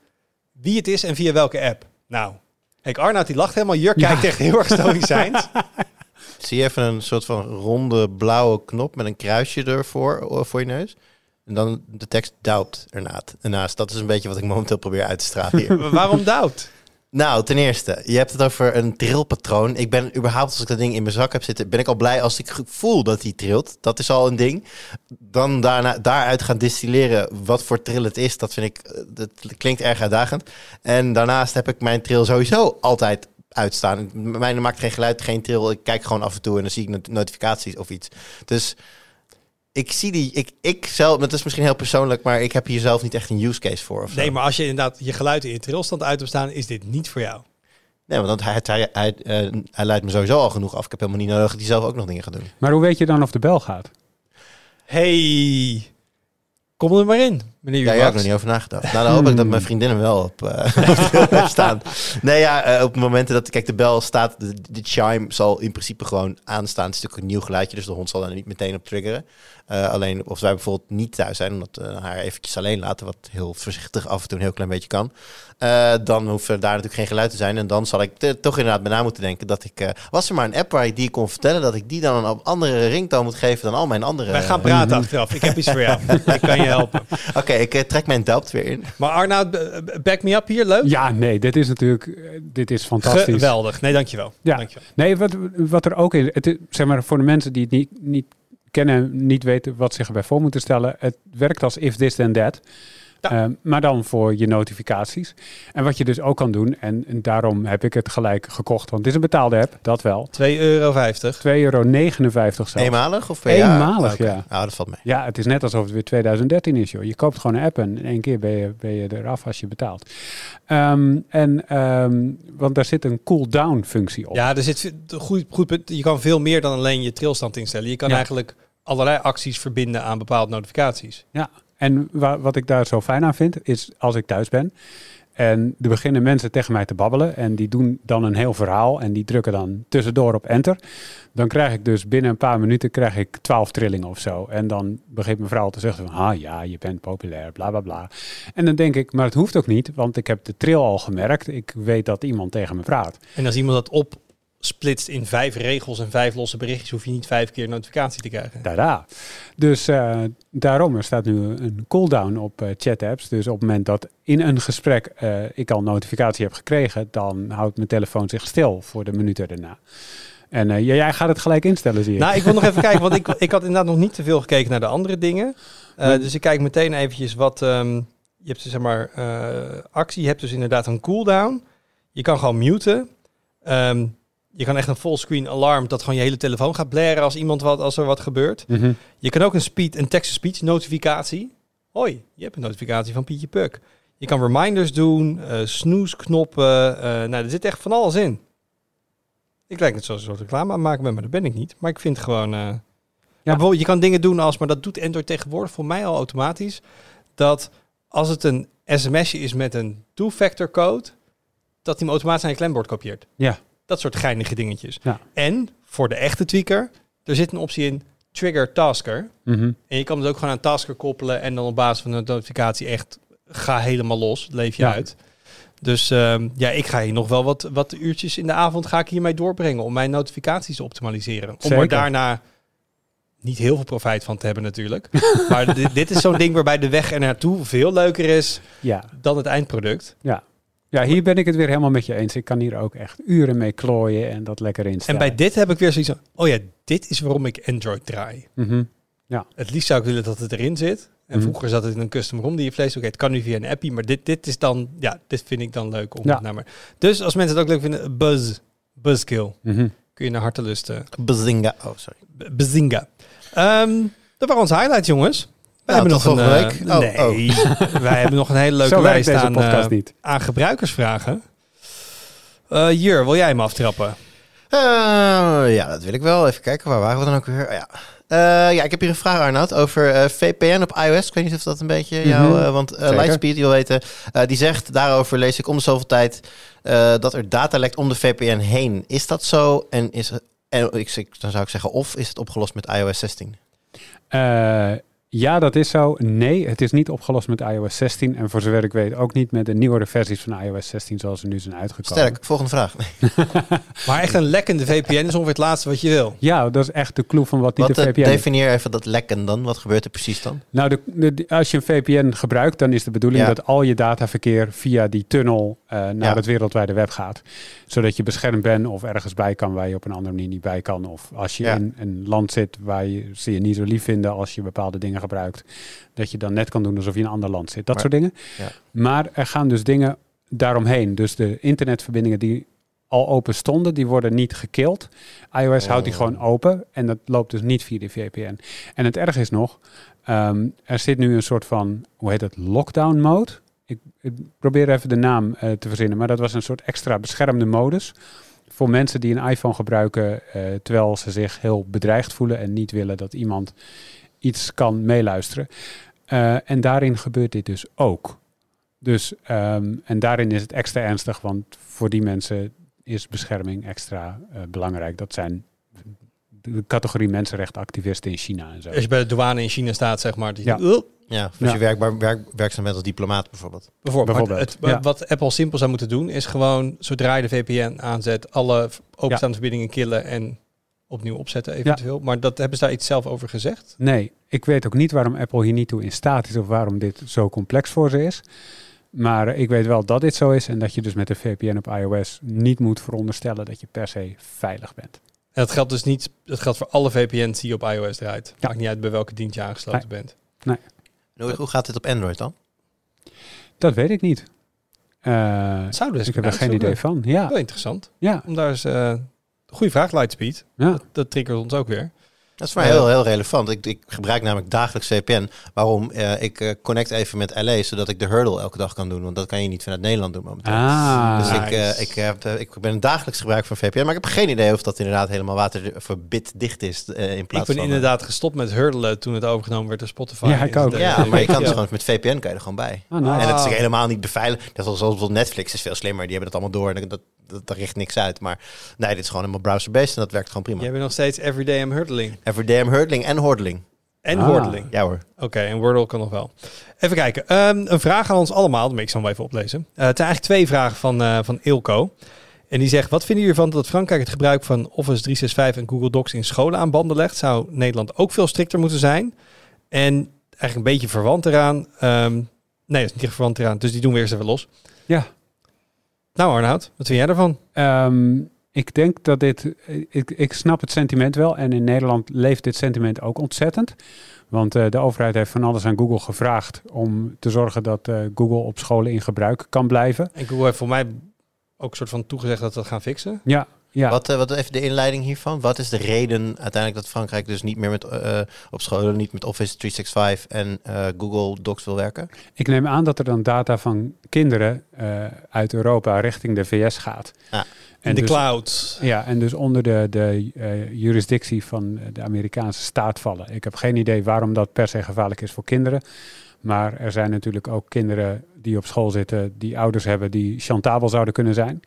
wie het is en via welke app. Nou, kijk, Arnoud die lacht helemaal, Jurk Ja. kijkt echt heel erg stoïcijns. <laughs> Zie je even een soort van ronde blauwe knop met een kruisje ervoor eh, voor je neus. En dan de tekst doubt ernaast. ernaast. Dat is een beetje wat ik momenteel probeer uit te stralen hier. <laughs> Waarom doubt? Nou, ten eerste, je hebt het over een trilpatroon. Ik ben überhaupt, als ik dat ding in mijn zak heb zitten, ben ik al blij als ik voel dat hij trilt. Dat is al een ding. Dan daarna, daaruit gaan distilleren wat voor trill het is, dat vind ik, eh, dat klinkt erg uitdagend. En daarnaast heb ik mijn trill sowieso altijd uitstaan. Mijn maakt geen geluid, geen trill. Ik kijk gewoon af en toe en dan zie ik not- notificaties of iets. Dus ik zie die, ik, ik zelf, het is misschien heel persoonlijk, maar ik heb hier zelf niet echt een use case voor. Of zo. Nee, maar als je inderdaad je geluid in je trilstand uit hebt staan, is dit niet voor jou. Nee, want hij, hij, hij, eh, hij leidt me sowieso al genoeg af. Ik heb helemaal niet nodig dat hij zelf ook nog dingen gaat doen. Maar hoe weet je dan of de bel gaat? Hey, kom er maar in, meneer Ja, daar heb ik nog niet over nagedacht. Nou, dan hoop ik dat mijn vriendinnen wel op eh, <laughs> staan. Nee, ja, eh, op momenten dat... Kijk, de bel staat... De, de chime zal in principe gewoon aanstaan. Het is natuurlijk een nieuw geluidje, dus de hond zal daar niet meteen op triggeren. Eh, alleen als wij bijvoorbeeld niet thuis zijn, omdat we haar eventjes alleen laten, wat heel voorzichtig af en toe een heel klein beetje kan, eh, dan hoeft er daar natuurlijk geen geluid te zijn. En dan zal ik toch inderdaad bij na moeten denken dat ik... eh, was er maar een app waar ik die kon vertellen, dat ik die dan een andere ringtoon moet geven dan al mijn andere... Wij gaan praten achteraf. Ik heb iets voor jou. <laughs> ik kan je helpen. Oké, ik eh, trek mijn doubt weer in. Maar Arnoud, back me up hier. Leuk? Ja, nee, dit is natuurlijk eh, dit is fantastisch. Geweldig. Nee, dankjewel. Ja. dankjewel. Nee, wat, wat er ook is, het is, zeg maar voor de mensen die het niet, niet kennen, niet weten wat zich erbij voor moeten stellen. Het werkt als if this then that. Ja. Ehm, maar dan voor je notificaties. En wat je dus ook kan doen, en, en daarom heb ik het gelijk gekocht, want het is een betaalde app, dat wel. 2,50 euro. 2,59 euro zelfs. Eenmalig of per jaar? Eenmalig, ja. Nou, dat valt mee. Ja, het is net alsof het weer 2013 is, joh. Je koopt gewoon een app en in één keer ben je, ben je eraf als je betaalt. Ehm, en, ehm, want daar zit een cool-down functie op. Ja, er zit goed, goed punt. Je kan veel meer dan alleen je trilstand instellen. Je kan Ja. eigenlijk allerlei acties verbinden aan bepaalde notificaties. Ja, en wa- wat ik daar zo fijn aan vind, is als ik thuis ben en er beginnen mensen tegen mij te babbelen en die doen dan een heel verhaal en die drukken dan tussendoor op enter, dan krijg ik dus binnen een paar minuten krijg ik twaalf trillingen of zo. En dan begint mijn vrouw te zeggen van, ah ja, je bent populair, bla bla bla. En dan denk ik, maar het hoeft ook niet, want ik heb de trill al gemerkt. Ik weet dat iemand tegen me praat. En als iemand dat opsplitst in vijf regels en vijf losse berichtjes, hoef je niet vijf keer een notificatie te krijgen. Tada. Dus eh, daarom, er staat nu een cooldown op eh, chat-apps. Dus op het moment dat in een gesprek eh, ik al notificatie heb gekregen, dan houdt mijn telefoon zich stil voor de minuten daarna. En eh, jij- gaat het gelijk instellen, zie je. Nou, ik wil nog even <laughs> kijken, want ik, ik had inderdaad nog niet te veel gekeken naar de andere dingen. Eh. Dus ik kijk meteen eventjes wat... ehm, je hebt dus, zeg maar, eh, actie. Je hebt dus inderdaad een cooldown. Je kan gewoon muten. Ehm, je kan echt een fullscreen alarm dat gewoon je hele telefoon gaat blaren als, iemand wat, als er wat gebeurt. Mhm. Je kan ook een, speed, een text-to-speech notificatie. Hoi, je hebt een notificatie van Pietje Puk. Je kan reminders doen, eh snoesknoppen. eh nou, er zit echt van alles in. Ik lijk het zoals een soort reclame aan maken ben, maar dat ben ik niet. Maar ik vind gewoon... eh, bijvoorbeeld, je kan dingen doen als, maar dat doet Android tegenwoordig voor mij al automatisch, dat als het een sms'je is met een two-factor code, dat hij hem automatisch naar je klembord kopieert. Ja. Dat soort geinige dingetjes. Ja. En voor de echte tweaker, er zit een optie in trigger tasker. Mhm. En je kan het ook gewoon aan tasker koppelen en dan op basis van de notificatie echt ga helemaal los, leef je Ja. uit. Dus ehm, ja, ik ga hier nog wel wat, wat uurtjes in de avond ga ik hiermee doorbrengen om mijn notificaties te optimaliseren. Om er daarna niet heel veel profijt van te hebben natuurlijk. <laughs> maar dit, dit is zo'n ding waarbij de weg er naartoe veel leuker is Ja. dan het eindproduct. ja, hier ben ik het weer helemaal met je eens. Ik kan hier ook echt uren mee klooien en dat lekker En instellen. bij dit heb ik weer zoiets van, oh ja, dit is waarom ik Android draai. Mhm. Het liefst zou ik willen dat het erin zit. En Mhm. vroeger zat het in een custom ROM die je vlees. Oké, het kan nu via een appie, maar dit, dit is dan, ja, dit vind ik dan leuk om Ja. naar me. Dus als mensen het ook leuk vinden, Buzz, Buzzkill, Mhm. kun je naar hartelusten. Bazinga. Oh, sorry. Bazinga. Ehm dat waren onze highlights, jongens. Wij Nou, hebben tot nog een, volgende eh, week. Oh, nee, <laughs> wij hebben nog een hele leuke lijst aan, eh, niet. aan gebruikersvragen. Eh Jur, wil jij hem aftrappen? Eh, ja, dat wil ik wel. Even kijken, waar waren we dan ook weer? Oh, ja. Eh, ja, ik heb hier een vraag, Arnoud, over eh, VPN op iOS. Ik weet niet of dat een beetje jou... Mhm. eh, want eh. Lightspeed, je wil weten, eh, die zegt, daarover lees ik om de zoveel tijd... eh, dat er data lekt om de VPN heen. Is dat zo? En is en ik, ik- dan zou ik zeggen, of is het opgelost met iOS 16? Ja, dat is zo. Nee, het is niet opgelost met iOS 16. En voor zover ik weet ook niet met de nieuwere versies van iOS 16 zoals ze nu zijn uitgekomen. Sterk, volgende vraag. <laughs> Maar echt een lekkende VPN is ongeveer het laatste wat je wil. Ja, dat is echt de clue van wat niet Wat de eh, VPN is. definieer even dat lekken dan. Wat gebeurt er precies dan? Nou, de, als je een VPN gebruikt, dan is de bedoeling Ja. dat al je dataverkeer via die tunnel eh, naar Ja. het wereldwijde web gaat. Zodat je beschermd bent of ergens bij kan waar je op een andere manier niet bij kan. Of als je Ja. in een land zit waar je ze je niet zo lief vinden als je bepaalde dingen gebruikt. Dat je dan net kan doen alsof je in een ander land zit. Dat Maar- soort dingen. Ja. Maar er gaan dus dingen daaromheen. Dus de internetverbindingen die al open stonden, die worden niet gekild. iOS houdt die Oh. gewoon open en dat loopt dus niet via de VPN. En het erg is nog, ehm, er zit nu een soort van, hoe heet het, lockdown mode. Ik, ik probeer even de naam eh, te verzinnen, maar dat was een soort extra beschermde modus. Voor mensen die een iPhone gebruiken, eh, terwijl ze zich heel bedreigd voelen en niet willen dat iemand iets kan meeluisteren. Eh, en daarin gebeurt dit dus ook. Dus, ehm, en daarin is het extra ernstig, want voor die mensen is bescherming extra eh, belangrijk. Dat zijn de categorie mensenrechtenactivisten in China en zo. Als je bij de douane in China staat, zeg maar. Die Ja. Ja, als Ja. je werkbaar, werk, werkzaam bent als diplomaat bijvoorbeeld. Bijvoorbeeld. Het, ja. Wat Apple simpel zou moeten doen, is gewoon zodra je de VPN aanzet, alle openstaande verbindingen killen en opnieuw opzetten eventueel. Maar dat hebben ze daar iets zelf over gezegd? Nee, ik weet ook niet waarom Apple hier niet toe in staat is of waarom dit zo complex voor ze is. Maar ik weet wel dat dit zo is en dat je dus met de VPN op iOS niet moet veronderstellen dat je per se veilig bent. En dat geldt dus niet, dat geldt voor alle VPN's die je op iOS draait. Maakt niet uit bij welke dienst je aangesloten bent. En Hoe, hoe gaat dit op Android dan? Dat weet ik niet. Eh, Zou dus ik heb er geen idee van. Ja, Wel interessant. ja, Om daar eens... eh goede vraag, Lightspeed. ja. Dat, dat triggert ons ook weer. Dat is voor mij heel, heel relevant. Ik, ik gebruik namelijk dagelijks VPN. Waarom? Eh, ik eh, connect even met LA, zodat ik de hurdle elke dag kan doen. Want dat kan je niet vanuit Nederland doen momenteel. Ah, Dus ik, eh, ik, heb, eh, ik ben een dagelijks gebruik van VPN. Maar ik heb geen idee of dat inderdaad helemaal waterverbit dicht is. eh, in Ik plaats ben van, inderdaad gestopt met hurdelen toen het overgenomen werd door Spotify. Ja, ik ook. Ja, eh, maar je kan dus ja. gewoon met VPN kan je er gewoon bij. Ah, nice. En dat is helemaal niet beveiligd. Dat is zoals bijvoorbeeld Netflix is veel slimmer. Die hebben dat allemaal door. En dat, dat, dat richt niks uit. Maar nee, dit is gewoon helemaal browser-based. En dat werkt gewoon prima. Jij bent nog steeds everyday am hurtling. Everyday I'm hurdling en hordeling. En Ah. wordeling. Ja hoor. Oké, en Wordle kan nog wel. Even kijken. Ehm, een vraag aan ons allemaal. Dan ik zal hem even oplezen. Eh, het zijn eigenlijk twee vragen van, eh, van Ilko. En die zegt, wat vinden jullie ervan dat Frankrijk het gebruik van Office 365 en Google Docs in scholen aan banden legt? Zou Nederland ook veel strikter moeten zijn? En eigenlijk een beetje verwant eraan. ehm, nee, dat is niet echt verwant eraan. Dus die doen we eerst even los. Ja. Nou Arnoud, wat vind jij ervan? Ehm, ik denk dat dit. Ik, ik snap het sentiment wel. En in Nederland leeft dit sentiment ook ontzettend. Want eh, de overheid heeft van alles aan Google gevraagd om te zorgen dat eh, Google op scholen in gebruik kan blijven. En Google heeft voor mij ook een soort van toegezegd dat we dat gaan fixen. Ja, ja. Wat, eh, wat even de inleiding hiervan? Wat is de reden uiteindelijk dat Frankrijk dus niet meer met, eh, op scholen, niet met Office 365 en eh, Google Docs wil werken? Ik neem aan dat er dan data van kinderen eh, uit Europa richting de VS gaat. Ah. In En de dus, cloud. Ja, en dus onder de, de eh, jurisdictie van de Amerikaanse staat vallen. Ik heb geen idee waarom dat per se gevaarlijk is voor kinderen. Maar er zijn natuurlijk ook kinderen die op school zitten, die ouders hebben die chantabel zouden kunnen zijn.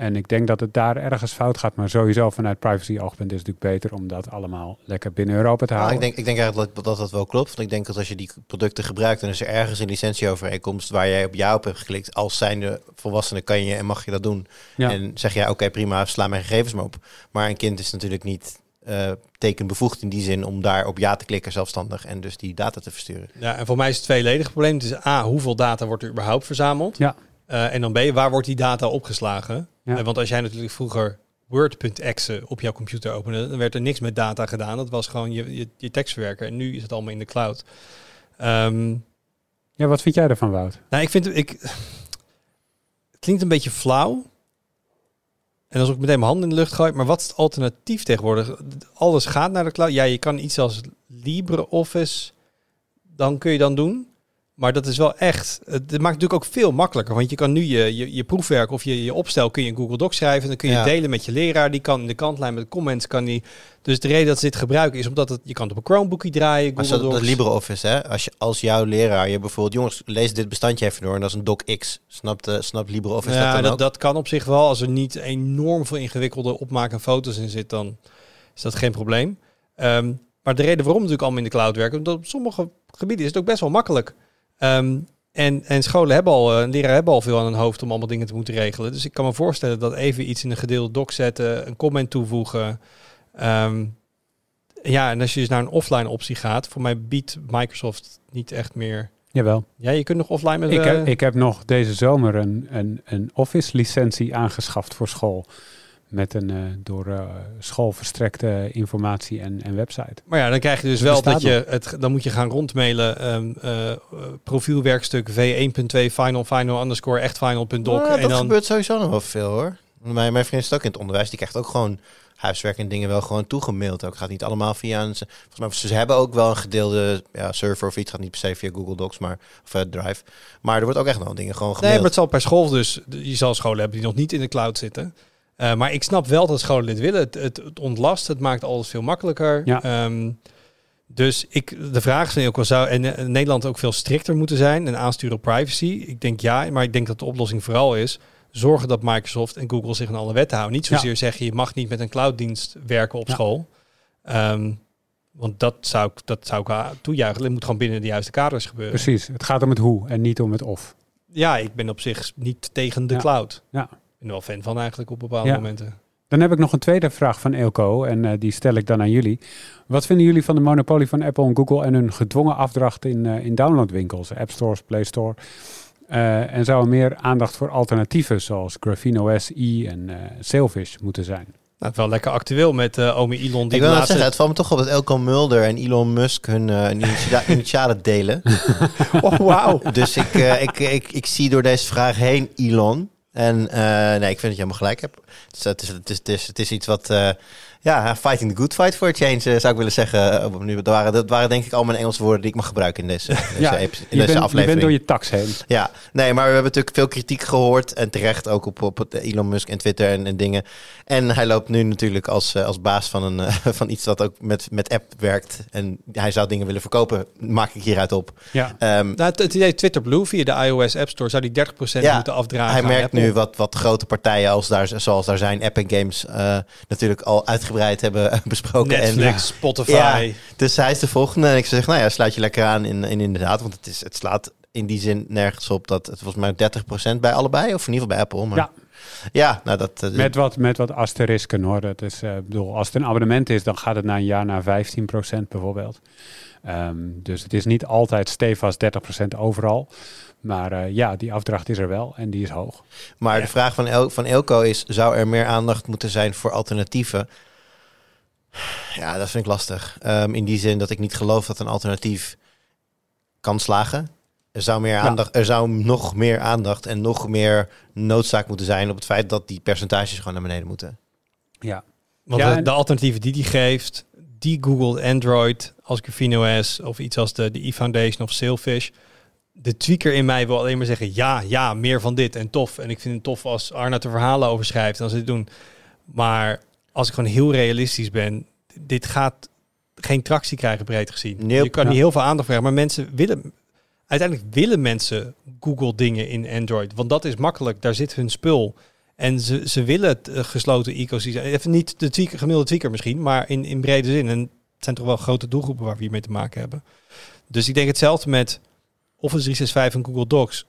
En ik denk dat het daar ergens fout gaat. Maar sowieso vanuit privacy-oogpunt is het natuurlijk beter om dat allemaal lekker binnen Europa te Ah, houden. ik, denk, ik denk eigenlijk dat, dat dat wel klopt. Want ik denk dat als je die producten gebruikt, dan is er ergens een licentieovereenkomst waar jij op ja op hebt geklikt. Als zijnde volwassene kan je en mag je dat doen. Ja. En zeg jij, oké prima, sla mijn gegevens maar op. Maar een kind is natuurlijk niet eh, tekenbevoegd in die zin om daar op ja te klikken zelfstandig en dus die data te versturen. Ja, en voor mij is het tweeledig probleem. Het is A, hoeveel data wordt er überhaupt verzameld? Ja. Eh, en dan B, waar wordt die data opgeslagen? Ja. Eh, want als jij natuurlijk vroeger Word.exe op jouw computer opende, dan werd er niks met data gedaan. Dat was gewoon je, je, je tekstverwerker. En nu is het allemaal in de cloud. Ehm, ja, wat vind jij ervan, Wout? nou, ik vind ik, het klinkt een beetje flauw. En als ik meteen mijn hand in de lucht gooi. Maar wat is het alternatief tegenwoordig? Alles gaat naar de cloud. Ja, je kan iets als LibreOffice. Dan kun je dan doen. Maar dat is wel echt. Het maakt natuurlijk ook veel makkelijker. Want je kan nu je, je, je proefwerk of je, je opstel kun je in Google Docs schrijven. Dan kun je Ja. delen met je leraar. Die kan in de kantlijn met comments. Kan die, dus de reden dat ze dit gebruiken is omdat het, je kan het op een Chromebookie draaien. Maar Google dat Docs. LibreOffice, hè? Als, je, als jouw leraar je bijvoorbeeld, jongens, lees dit bestandje even door en dat is een docx. Snapt, snapt LibreOffice dat Ja, dan dat, ook? dat kan op zich wel. Als er niet enorm veel ingewikkelde opmaken en foto's in zit, dan is dat geen probleem. Ehm, maar de reden waarom natuurlijk allemaal in de cloud werken, omdat op sommige gebieden is het ook best wel makkelijk. Ehm, en, en scholen hebben al, eh, leraren hebben al veel aan hun hoofd om allemaal dingen te moeten regelen. Dus ik kan me voorstellen dat even iets in een gedeelde doc zetten, een comment toevoegen. Ehm, ja, en als je dus naar een offline optie gaat, voor mij biedt Microsoft niet echt meer. Jawel. Ja, je kunt nog offline met. Ik eh, heb, ik heb nog deze zomer een, een, een Office-licentie aangeschaft voor school. Met een eh, door eh, school verstrekte informatie en, en website. Maar ja, dan krijg je dus wel dat je het, dan moet je gaan rondmailen. ehm eh, eh, profielwerkstuk v1.2 final final underscore echt final.doc. Nou, en dat dan gebeurt sowieso nog wel veel hoor. Mijn, mijn vriend is ook in het onderwijs. Die krijgt ook gewoon huiswerk en dingen wel gewoon toegemaild. Ook gaat niet allemaal via een... Volgens mij, ze hebben ook wel een gedeelde ja, server of iets. Gaat niet per se via Google Docs, maar of uh, Drive. Maar er wordt ook echt nog dingen gewoon nee, gemaild. maar het zal per school dus. Je zal scholen hebben die nog niet in de cloud zitten. Uh, maar ik snap wel dat scholen dit willen. Het, het, het ontlast, het maakt alles veel makkelijker. Ja. Um, dus ik, de vraag is ook wel zou en, en Nederland ook veel strikter moeten zijn en aansturen op privacy. Ik denk ja, maar ik denk dat de oplossing vooral is zorgen dat Microsoft en Google zich aan alle wetten houden. Niet zozeer ja. zeggen je mag niet met een clouddienst werken op ja. school. Um, want dat zou, ik, dat zou ik toejuichen. Het moet gewoon binnen de juiste kaders gebeuren. Precies. Het gaat om het hoe en niet om het of. Ja, ik ben op zich niet tegen de ja. cloud. Ja. Ben er wel fan van eigenlijk op bepaalde momenten. Dan heb ik nog een tweede vraag van Eelco en uh, die stel ik dan aan jullie. Wat vinden jullie van de monopolie van Apple en Google en hun gedwongen afdracht in, uh, in downloadwinkels, App Stores, Play Store? Uh, en zou er meer aandacht voor alternatieven zoals Graphene OS, E en Sailfish moeten zijn? Nou, wel lekker actueel met uh, Ome Elon. Die ik wil laatste... zeggen, het valt me toch op dat Elko Mulder en Elon Musk hun uh, initia <laughs> initialen delen. oh, wauw. Dus ik, uh, ik, ik, ik zie door deze vraag heen Elon. En nee, ik vind dat je helemaal gelijk hebt. Het, is, het, is, het, is, het is iets wat ja, fighting the good fight for a change, uh, zou ik willen zeggen. Nu, dat, waren, dat waren denk ik al mijn Engelse woorden die ik mag gebruiken in deze, <laughs> ja, in je deze bent, aflevering. Je bent door je tax heen. Ja, nee, maar we hebben natuurlijk veel kritiek gehoord. En terecht ook op, op Elon Musk en Twitter en, en dingen. En hij loopt nu natuurlijk als, uh, als baas van, een, <laughs> van iets dat ook met, met app werkt. En hij zou dingen willen verkopen, maak ik hieruit op. Ja. Um, nou, het, idee Twitter Blue via de iOS App Store zou die 30% ja, moeten afdragen. Hij merkt nu wat, wat grote partijen als daar, zoals daar zijn, App Games, natuurlijk al uitgebreid hebben <laughs> besproken. Netflix, en, Spotify. Ja, dus hij is de volgende. En ik zeg, nou ja, sluit je lekker aan in, in inderdaad. Want het, is, het slaat in die zin nergens op dat het volgens mij 30% bij allebei. Of in ieder geval bij Apple. Maar, ja. Ja, nou dat... Uh, met, wat, met wat asterisken hoor. Dat is, uh, bedoel, als het een abonnement is, dan gaat het na een jaar naar 15% bijvoorbeeld. Um, dus het is niet altijd stevast 30% overal. Maar uh, ja, die afdracht is er wel en die is hoog. Maar ja. de vraag van, El van Elko is, zou er meer aandacht moeten zijn voor alternatieven? Ja, dat vind ik lastig. Um, in die zin dat ik niet geloof dat een alternatief kan slagen. Er zou, meer aandacht, er zou nog meer aandacht en nog meer noodzaak moeten zijn op het feit dat die percentages gewoon naar beneden moeten. Ja. Want ja, de, de, alternatieven die die geeft, die Google Android als Grafeno OS of iets als de, de e-Foundation of Sailfish. De tweaker in mij wil alleen maar zeggen, ja, ja, meer van dit en tof. En ik vind het tof als Arnoud er verhalen over schrijft en als ze het doen. Maar als ik gewoon heel realistisch ben, dit gaat geen tractie krijgen breed gezien. Nope. Je kan niet heel veel aandacht vragen, maar mensen willen... Uiteindelijk willen mensen Google dingen in Android, want dat is makkelijk. Daar zit hun spul. En ze, ze willen het uh, gesloten ecosysteem. Even niet de tweaker, gemiddelde tweaker misschien, maar in, in brede zin. En het zijn toch wel grote doelgroepen waar we hiermee te maken hebben. Dus ik denk hetzelfde met Office 365 en Google Docs.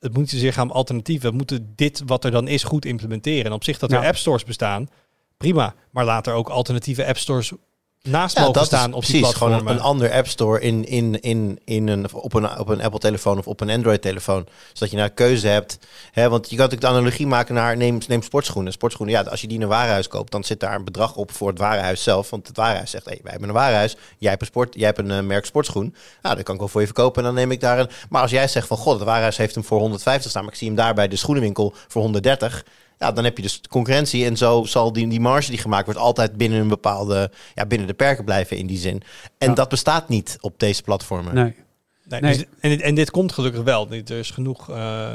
Het moet zich gaan om alternatieven. We moeten dit wat er dan is goed implementeren. En op zich dat er app stores bestaan, prima. Maar laat er ook alternatieve app stores naast Ja, mogen staan op die precies gewoon platformen. een, een ander app store in, in, in, in een, op, een, op een Apple telefoon of op een Android telefoon. Zodat je nou keuze hebt. Hè, want je kan natuurlijk de analogie maken naar neem, neem sportschoenen. Sportschoenen, ja, als je die in een warenhuis koopt, dan zit daar een bedrag op voor het warenhuis zelf. Want het warenhuis zegt, hey, wij hebben een warenhuis, jij hebt een, sport, jij hebt een uh, merk sportschoen. Nou, dat kan ik wel voor je verkopen en dan neem ik daar een... Maar als jij zegt van, god, het warenhuis heeft hem voor 150 staan, maar ik zie hem daar bij de schoenenwinkel voor 130... Ja, dan heb je dus concurrentie en zo zal die, die marge die gemaakt wordt altijd binnen een bepaalde, ja, binnen de perken blijven in die zin. En Ja. dat bestaat niet op deze platformen. Nee. Nee, Nee. dus- en, dit- en dit komt gelukkig wel. Er is genoeg eh,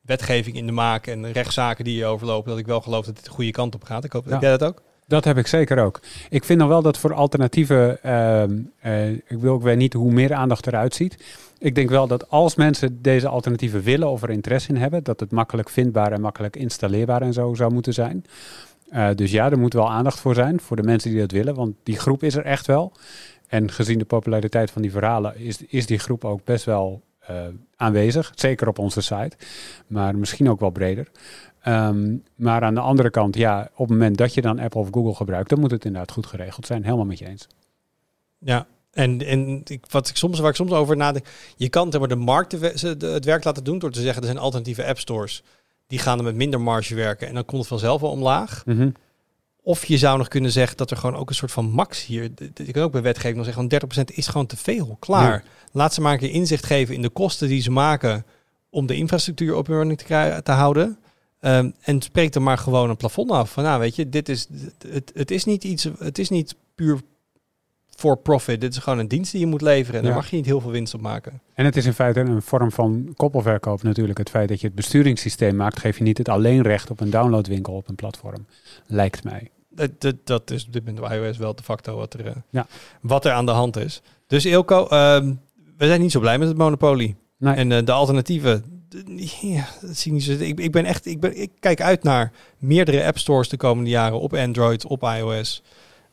wetgeving in de maak en rechtszaken die je overlopen. Dat ik wel geloof dat dit de goede kant op gaat. Ik hoop, Ja. heb jij dat ook? Dat heb ik zeker ook. Ik vind dan wel dat voor alternatieven, ehm, eh, ik wil ook weer niet hoe meer aandacht eruit ziet. Ik denk wel dat als mensen deze alternatieven willen of er interesse in hebben, dat het makkelijk vindbaar en makkelijk installeerbaar en zo zou moeten zijn. Eh, dus ja, er moet wel aandacht voor zijn, voor de mensen die dat willen, want die groep is er echt wel. En gezien de populariteit van die verhalen is, is die groep ook best wel eh, aanwezig. Zeker op onze site, maar misschien ook wel breder. Ehm, maar aan de andere kant, ja, op het moment dat je dan Apple of Google gebruikt, dan moet het inderdaad goed geregeld zijn. Helemaal met je eens. Ja. En, en ik, wat ik soms, waar ik soms over nadenk, je kan zeg maar, de markt het werk laten doen door te zeggen er zijn alternatieve app stores. Die gaan er met minder marge werken en dan komt het vanzelf wel omlaag. Mhm. Of je zou nog kunnen zeggen dat er gewoon ook een soort van max hier. Je kan ook bij wetgeving nog zeggen, gewoon 30% is gewoon te veel. Klaar. Laat ze maar een keer inzicht geven in de kosten die ze maken om de infrastructuur op running te, krijgen, te houden. Ehm, en spreek er maar gewoon een plafond af. Van nou, weet je, dit is het, het is niet iets, het is niet puur for profit. Dit is gewoon een dienst die je moet leveren. En Ja. daar mag je niet heel veel winst op maken. En het is in feite een vorm van koppelverkoop natuurlijk. Het feit dat je het besturingssysteem maakt, geef je niet het alleenrecht op een downloadwinkel op een platform. Lijkt mij. Dat, dat, dat is op dit moment iOS wel de facto wat er, eh, Ja. wat er aan de hand is. Dus Ilko, ehm, we zijn niet zo blij met het monopolie. Nee. En eh, de alternatieven, ja, dat zie ik niet zo. Ik, ik ben echt, ik, ben, ik kijk uit naar meerdere app stores de komende jaren op Android, op iOS.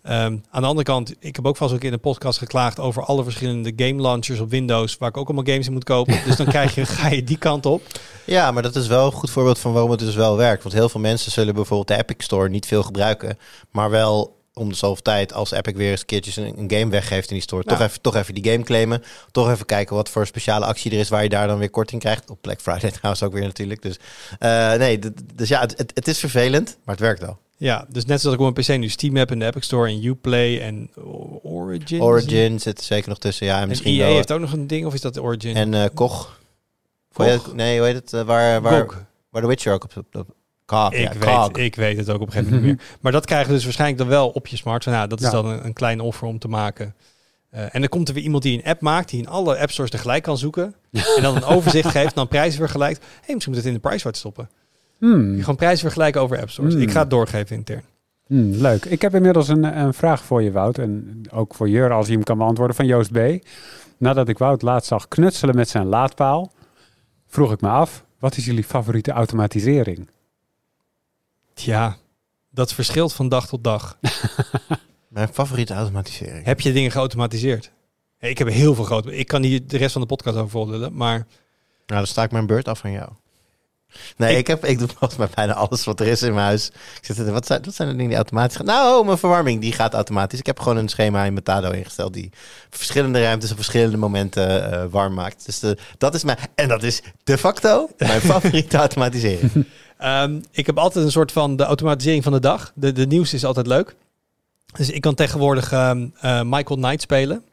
Ehm, aan de andere kant, ik heb ook vast ook in een podcast geklaagd over alle verschillende game launchers op Windows, waar ik ook allemaal games in moet kopen. <laughs> Dus dan krijg je, ga je die kant op. Ja, maar dat is wel een goed voorbeeld van waarom het dus wel werkt. Want heel veel mensen zullen bijvoorbeeld de Epic Store niet veel gebruiken, maar wel om de zoveel tijd als Epic weer eens keertjes een, een game weggeeft in die store, toch, even, toch even die game claimen, toch even kijken wat voor speciale actie er is waar je daar dan weer korting krijgt. Op Black Friday <laughs> trouwens ook weer natuurlijk. Dus eh, nee, dus ja, het, het, is vervelend, maar het werkt wel. Ja, dus net zoals ik op mijn PC nu Steam heb en de Epic Store en Uplay en Origin. Origin zit er zeker nog tussen. Ja, en En misschien EA wel. heeft ook nog een ding, of is dat de Origin? En eh, Koch. Nee, hoe heet het? eh, waar, waar, waar The Witcher ook op... op, Ik, weet, ik weet het ook op een gegeven moment niet meer. Maar dat krijgen we dus waarschijnlijk dan wel op je smartphone. Nou, dat is Ja. dan een, een klein offer om te maken. Eh, en dan komt er weer iemand die een app maakt, die in alle app stores tegelijk kan zoeken. en dan een <laughs> overzicht geeft, dan prijzen vergelijkt. Hé, hey, misschien moet het in de PriceWatch stoppen. Hmm. Gewoon prijzen vergelijken over app stores. Hmm. Ik ga het doorgeven intern. Hmm, leuk. Ik heb inmiddels een, een vraag voor je, Wout. En ook voor Jur, als je hem kan beantwoorden, van Joost B. Nadat ik Wout laatst zag knutselen met zijn laadpaal, vroeg ik me af, wat is jullie favoriete automatisering? Tja, dat verschilt van dag tot dag. <laughs> Mijn favoriete automatisering. Heb je dingen geautomatiseerd? Hey, Ik heb heel veel grote. Ik kan hier de rest van de podcast over maar Nou, dan sta ik mijn beurt af van jou. Nee, ik, Ik- heb, ik doe volgens mij bijna alles wat er is in mijn huis. Ik zit, wat, zijn, wat zijn de dingen die automatisch gaan? Nou, mijn verwarming die gaat automatisch. Ik heb gewoon een schema in Metado ingesteld die verschillende ruimtes op verschillende momenten eh, warm maakt. Dus de, dat is mijn... En dat is de facto mijn <laughs> favoriete automatisering. Ehm, ik heb altijd een soort van de automatisering van de dag. De, de nieuws is altijd leuk. Dus ik kan tegenwoordig ehm, eh, Michael Knight spelen.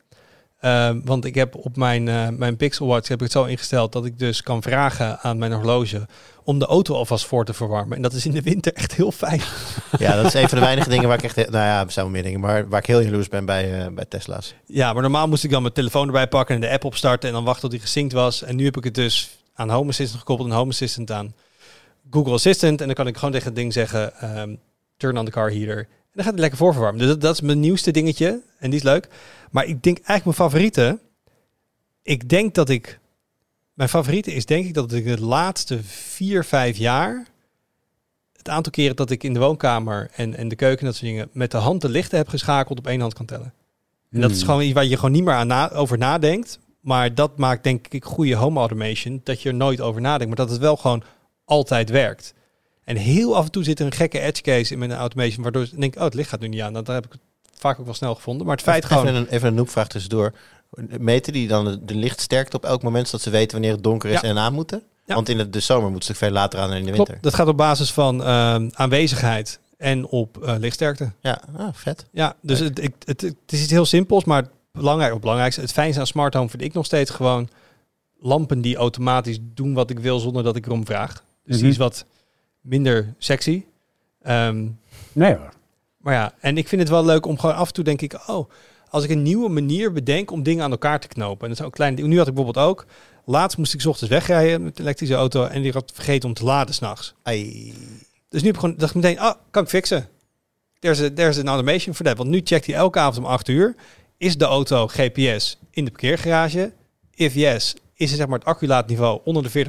Ehm, want ik heb op mijn, eh, mijn Pixel Watch heb ik het zo ingesteld dat ik dus kan vragen aan mijn horloge om de auto alvast voor te verwarmen. En dat is in de winter echt heel fijn. <laughs> Ja, dat is een van de weinige dingen waar ik echt... Nou ja, er zijn wel meer dingen, maar waar ik heel jaloers ben bij, eh, bij Tesla's. Ja, maar normaal moest ik dan mijn telefoon erbij pakken en de app opstarten en dan wachten tot die gesynct was. En nu heb ik het dus aan Home Assistant gekoppeld en Home Assistant aan Google Assistant. En dan kan ik gewoon tegen het ding zeggen, ehm, turn on the car heater. En dan gaat het lekker voorverwarmen. Dus dat, dat is mijn nieuwste dingetje en die is leuk. Maar ik denk eigenlijk mijn favoriete, ik denk dat ik, mijn favoriete is denk ik dat ik de laatste vier, vijf jaar, het aantal keren dat ik in de woonkamer en, en de keuken en dat soort dingen, met de hand de lichten heb geschakeld op één hand kan tellen. En dat is Hmm. gewoon iets waar je gewoon niet meer aan na, over nadenkt. Maar dat maakt denk ik goede home automation. Dat je er nooit over nadenkt. Maar dat het wel gewoon altijd werkt. En heel af en toe zit er een gekke edge case in mijn automation. Waardoor ik denk, oh het licht gaat nu niet aan. Dat heb ik vaak ook wel snel gevonden. Maar het feit even, gewoon... een, even een noepvraag tussendoor. Meten die dan de, de lichtsterkte op elk moment, zodat ze weten wanneer het donker is Ja. en aan moeten? Ja. Want in de, de zomer moet het veel later aan dan in de winter. Klopt, dat gaat op basis van ehm, aanwezigheid en op eh, lichtsterkte. Ja, ah, vet. Ja, dus het, ik, het, het is iets heel simpels, maar het belangrijk, het belangrijkste, het fijnste aan smart home vind ik nog steeds gewoon lampen die automatisch doen wat ik wil zonder dat ik erom vraag. Dus die Mhm. is wat minder sexy. Ehm, Nee hoor. maar ja, en ik vind het wel leuk om gewoon af en toe denk ik, oh, als ik een nieuwe manier bedenk om dingen aan elkaar te knopen. En dat is ook klein. Nu had ik bijvoorbeeld ook. Laatst moest ik 's ochtends wegrijden met de elektrische auto en die had vergeten om te laden s'nachts. Dus nu heb ik gewoon, dacht ik meteen, ah, kan ik fixen. There's, a, there's an automation for that. Want nu checkt hij elke avond om 8 uur. Is de auto GPS in de parkeergarage? If yes, is het zeg maar het acculaatniveau onder de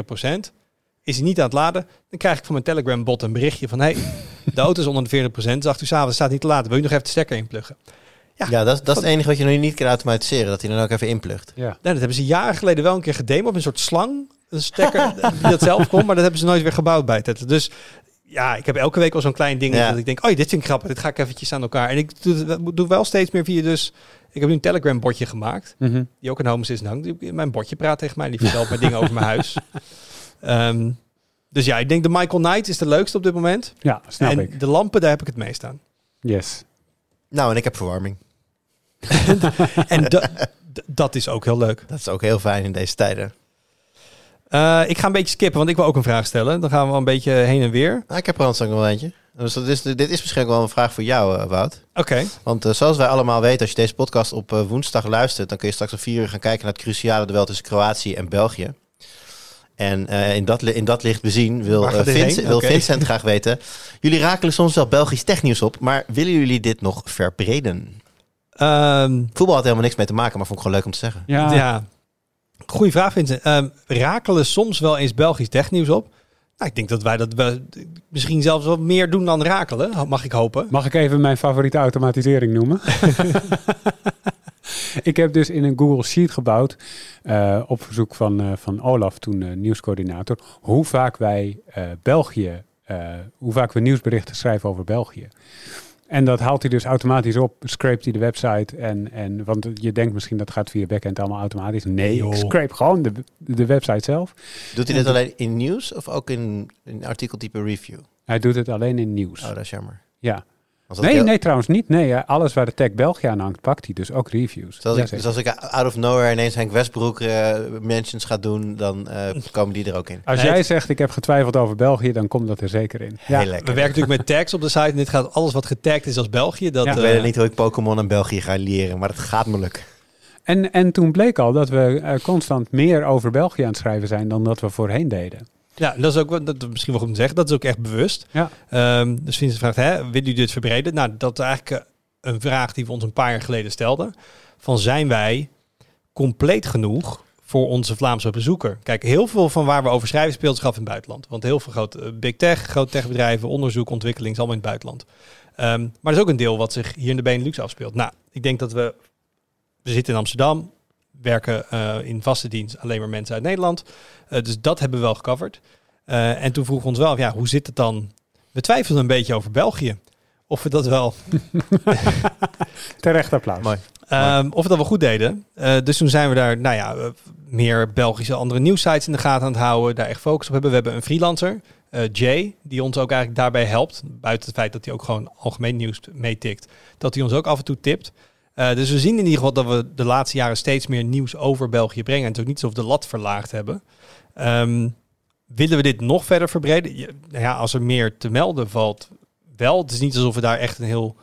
40%? Is hij niet aan het laden? Dan krijg ik van mijn Telegram bot een berichtje van... hey, de auto is onder de 40%. Dus 8 uur 's avonds staat niet te laden. Wil je nog even de stekker inpluggen? Ja. Ja, dat, dat is het enige wat je nog niet kan automatiseren. Dat hij dan ook even inplugt. Ja. Dat hebben ze jaren geleden wel een keer gedemoed. Met een soort slang. Een stekker <laughs> die dat zelf kon. Maar dat hebben ze nooit weer gebouwd bij Tesla. Dus ja, ik heb elke week al zo'n klein ding. Ja. Dat ik denk, oh dit vind ik grappig. Dit ga ik eventjes aan elkaar. En ik doe, het- doe wel steeds meer via dus... Ik heb nu een Telegram bordje gemaakt. Mhm. Die ook een Home Assistant hangt. Die- Mijn bordje praat tegen mij. Die vertelt mij dingen over mijn huis. <laughs> Ehm, dus ja, ik denk de Michael Knight is de leukste op dit moment. Ja, snap en ik. de lampen, daar heb ik het meest aan. Yes. Nou, en ik heb verwarming. <laughs> En da- dat is ook heel leuk. Dat is ook heel fijn in deze tijden. Eh, ik ga een beetje skippen, want ik wil ook een vraag stellen. Dan gaan we wel een beetje heen en weer. Nou, ik heb er anders ook nog wel eentje. Dus dat is, dit is misschien ook wel een vraag voor jou, eh, Wout. Oké. Want eh, zoals wij allemaal weten, als je deze podcast op woensdag luistert, dan kun je straks om vier uur gaan kijken naar het cruciale duel tussen Kroatië en België. En eh, in, dat, in dat licht bezien wil, eh, Vince- wil. Vincent graag <laughs> weten. Jullie rakelen soms wel Belgisch technieuws op, maar willen jullie dit nog verbreden? Ehm, Voetbal had helemaal niks mee te maken, maar vond ik gewoon leuk om te zeggen. Ja. Ja. Goeie vraag, Vincent. Ehm, rakelen soms wel eens Belgisch technieuws op? Nou, ik denk dat wij dat we misschien zelfs wel meer doen dan rakelen, mag ik hopen. Mag ik even mijn favoriete automatisering noemen? <laughs> <laughs> <laughs> ik heb dus in een Google Sheet gebouwd, eh, op verzoek van, eh, van Olaf, toen eh, nieuwscoördinator, hoe vaak wij eh, België, eh, hoe vaak we nieuwsberichten schrijven over België. En dat haalt hij dus automatisch op, scrapt hij de website en, en want je denkt misschien dat gaat via backend allemaal automatisch. Nee, Joh. ik scrape gewoon de, de website zelf. Doet hij dit alleen in nieuws of ook in, in artikeltype review? Hij doet het alleen in nieuws. Oh, dat is jammer. Ja. Nee, heel- nee, trouwens niet. Nee, eh, alles waar de tag België aan hangt, pakt hij dus ook reviews. Dus als, ik, Jazeker. dus als ik out of nowhere ineens Henk Westbroek eh, mentions ga doen, dan eh, komen die er ook in. Als Nee, jij het- zegt, ik heb getwijfeld over België, dan komt dat er zeker in. Ja, Heel lekker. We werken natuurlijk met tags op de site. En dit gaat alles wat getagd is als België. Dat, Ja. Ik eh, weet niet hoe ik Pokémon en België ga leren, maar het gaat me lukken. En, en toen bleek al dat we constant meer over België aan het schrijven zijn dan dat we voorheen deden. Ja, dat is ook wel- dat, misschien wel goed om te zeggen. Dat is ook echt bewust. Ja. Ehm, dus Vincent vraagt, hè, wil u dit verbreden? Nou, dat is eigenlijk eh, een vraag die we ons een paar jaar geleden stelden. Van zijn wij compleet genoeg voor onze Vlaamse bezoeker? Kijk, heel veel van waar we over schrijven speelt zich af in het buitenland. Want heel veel grote eh, big tech, grote techbedrijven, onderzoek, ontwikkeling is allemaal in het buitenland. Ehm, maar er is ook een deel wat zich hier in de Benelux afspeelt. Nou, ik denk dat we... We zitten in Amsterdam, werken eh, in vaste dienst alleen maar mensen uit Nederland. Eh, dus dat hebben we wel gecoverd. Eh, en toen vroegen we ons wel, af, ja, hoe zit het dan? We twijfelden een beetje over België. Of we dat wel, <laughs> Terecht applaus. Mooi. ehm, of we dat wel goed deden. Eh, dus toen zijn we daar, nou ja, meer Belgische andere nieuwsites in de gaten aan het houden. Daar echt focus op hebben. We hebben een freelancer, eh, Jay, die ons ook eigenlijk daarbij helpt. Buiten het feit dat hij ook gewoon algemeen nieuws meetikt. Dat hij ons ook af en toe tipt. Eh, dus we zien in ieder geval dat we de laatste jaren steeds meer nieuws over België brengen. En het is ook niet alsof de lat verlaagd hebben. Ehm, willen we dit nog verder verbreden? Nou ja, als er meer te melden valt, wel. Het is niet alsof we daar echt een heel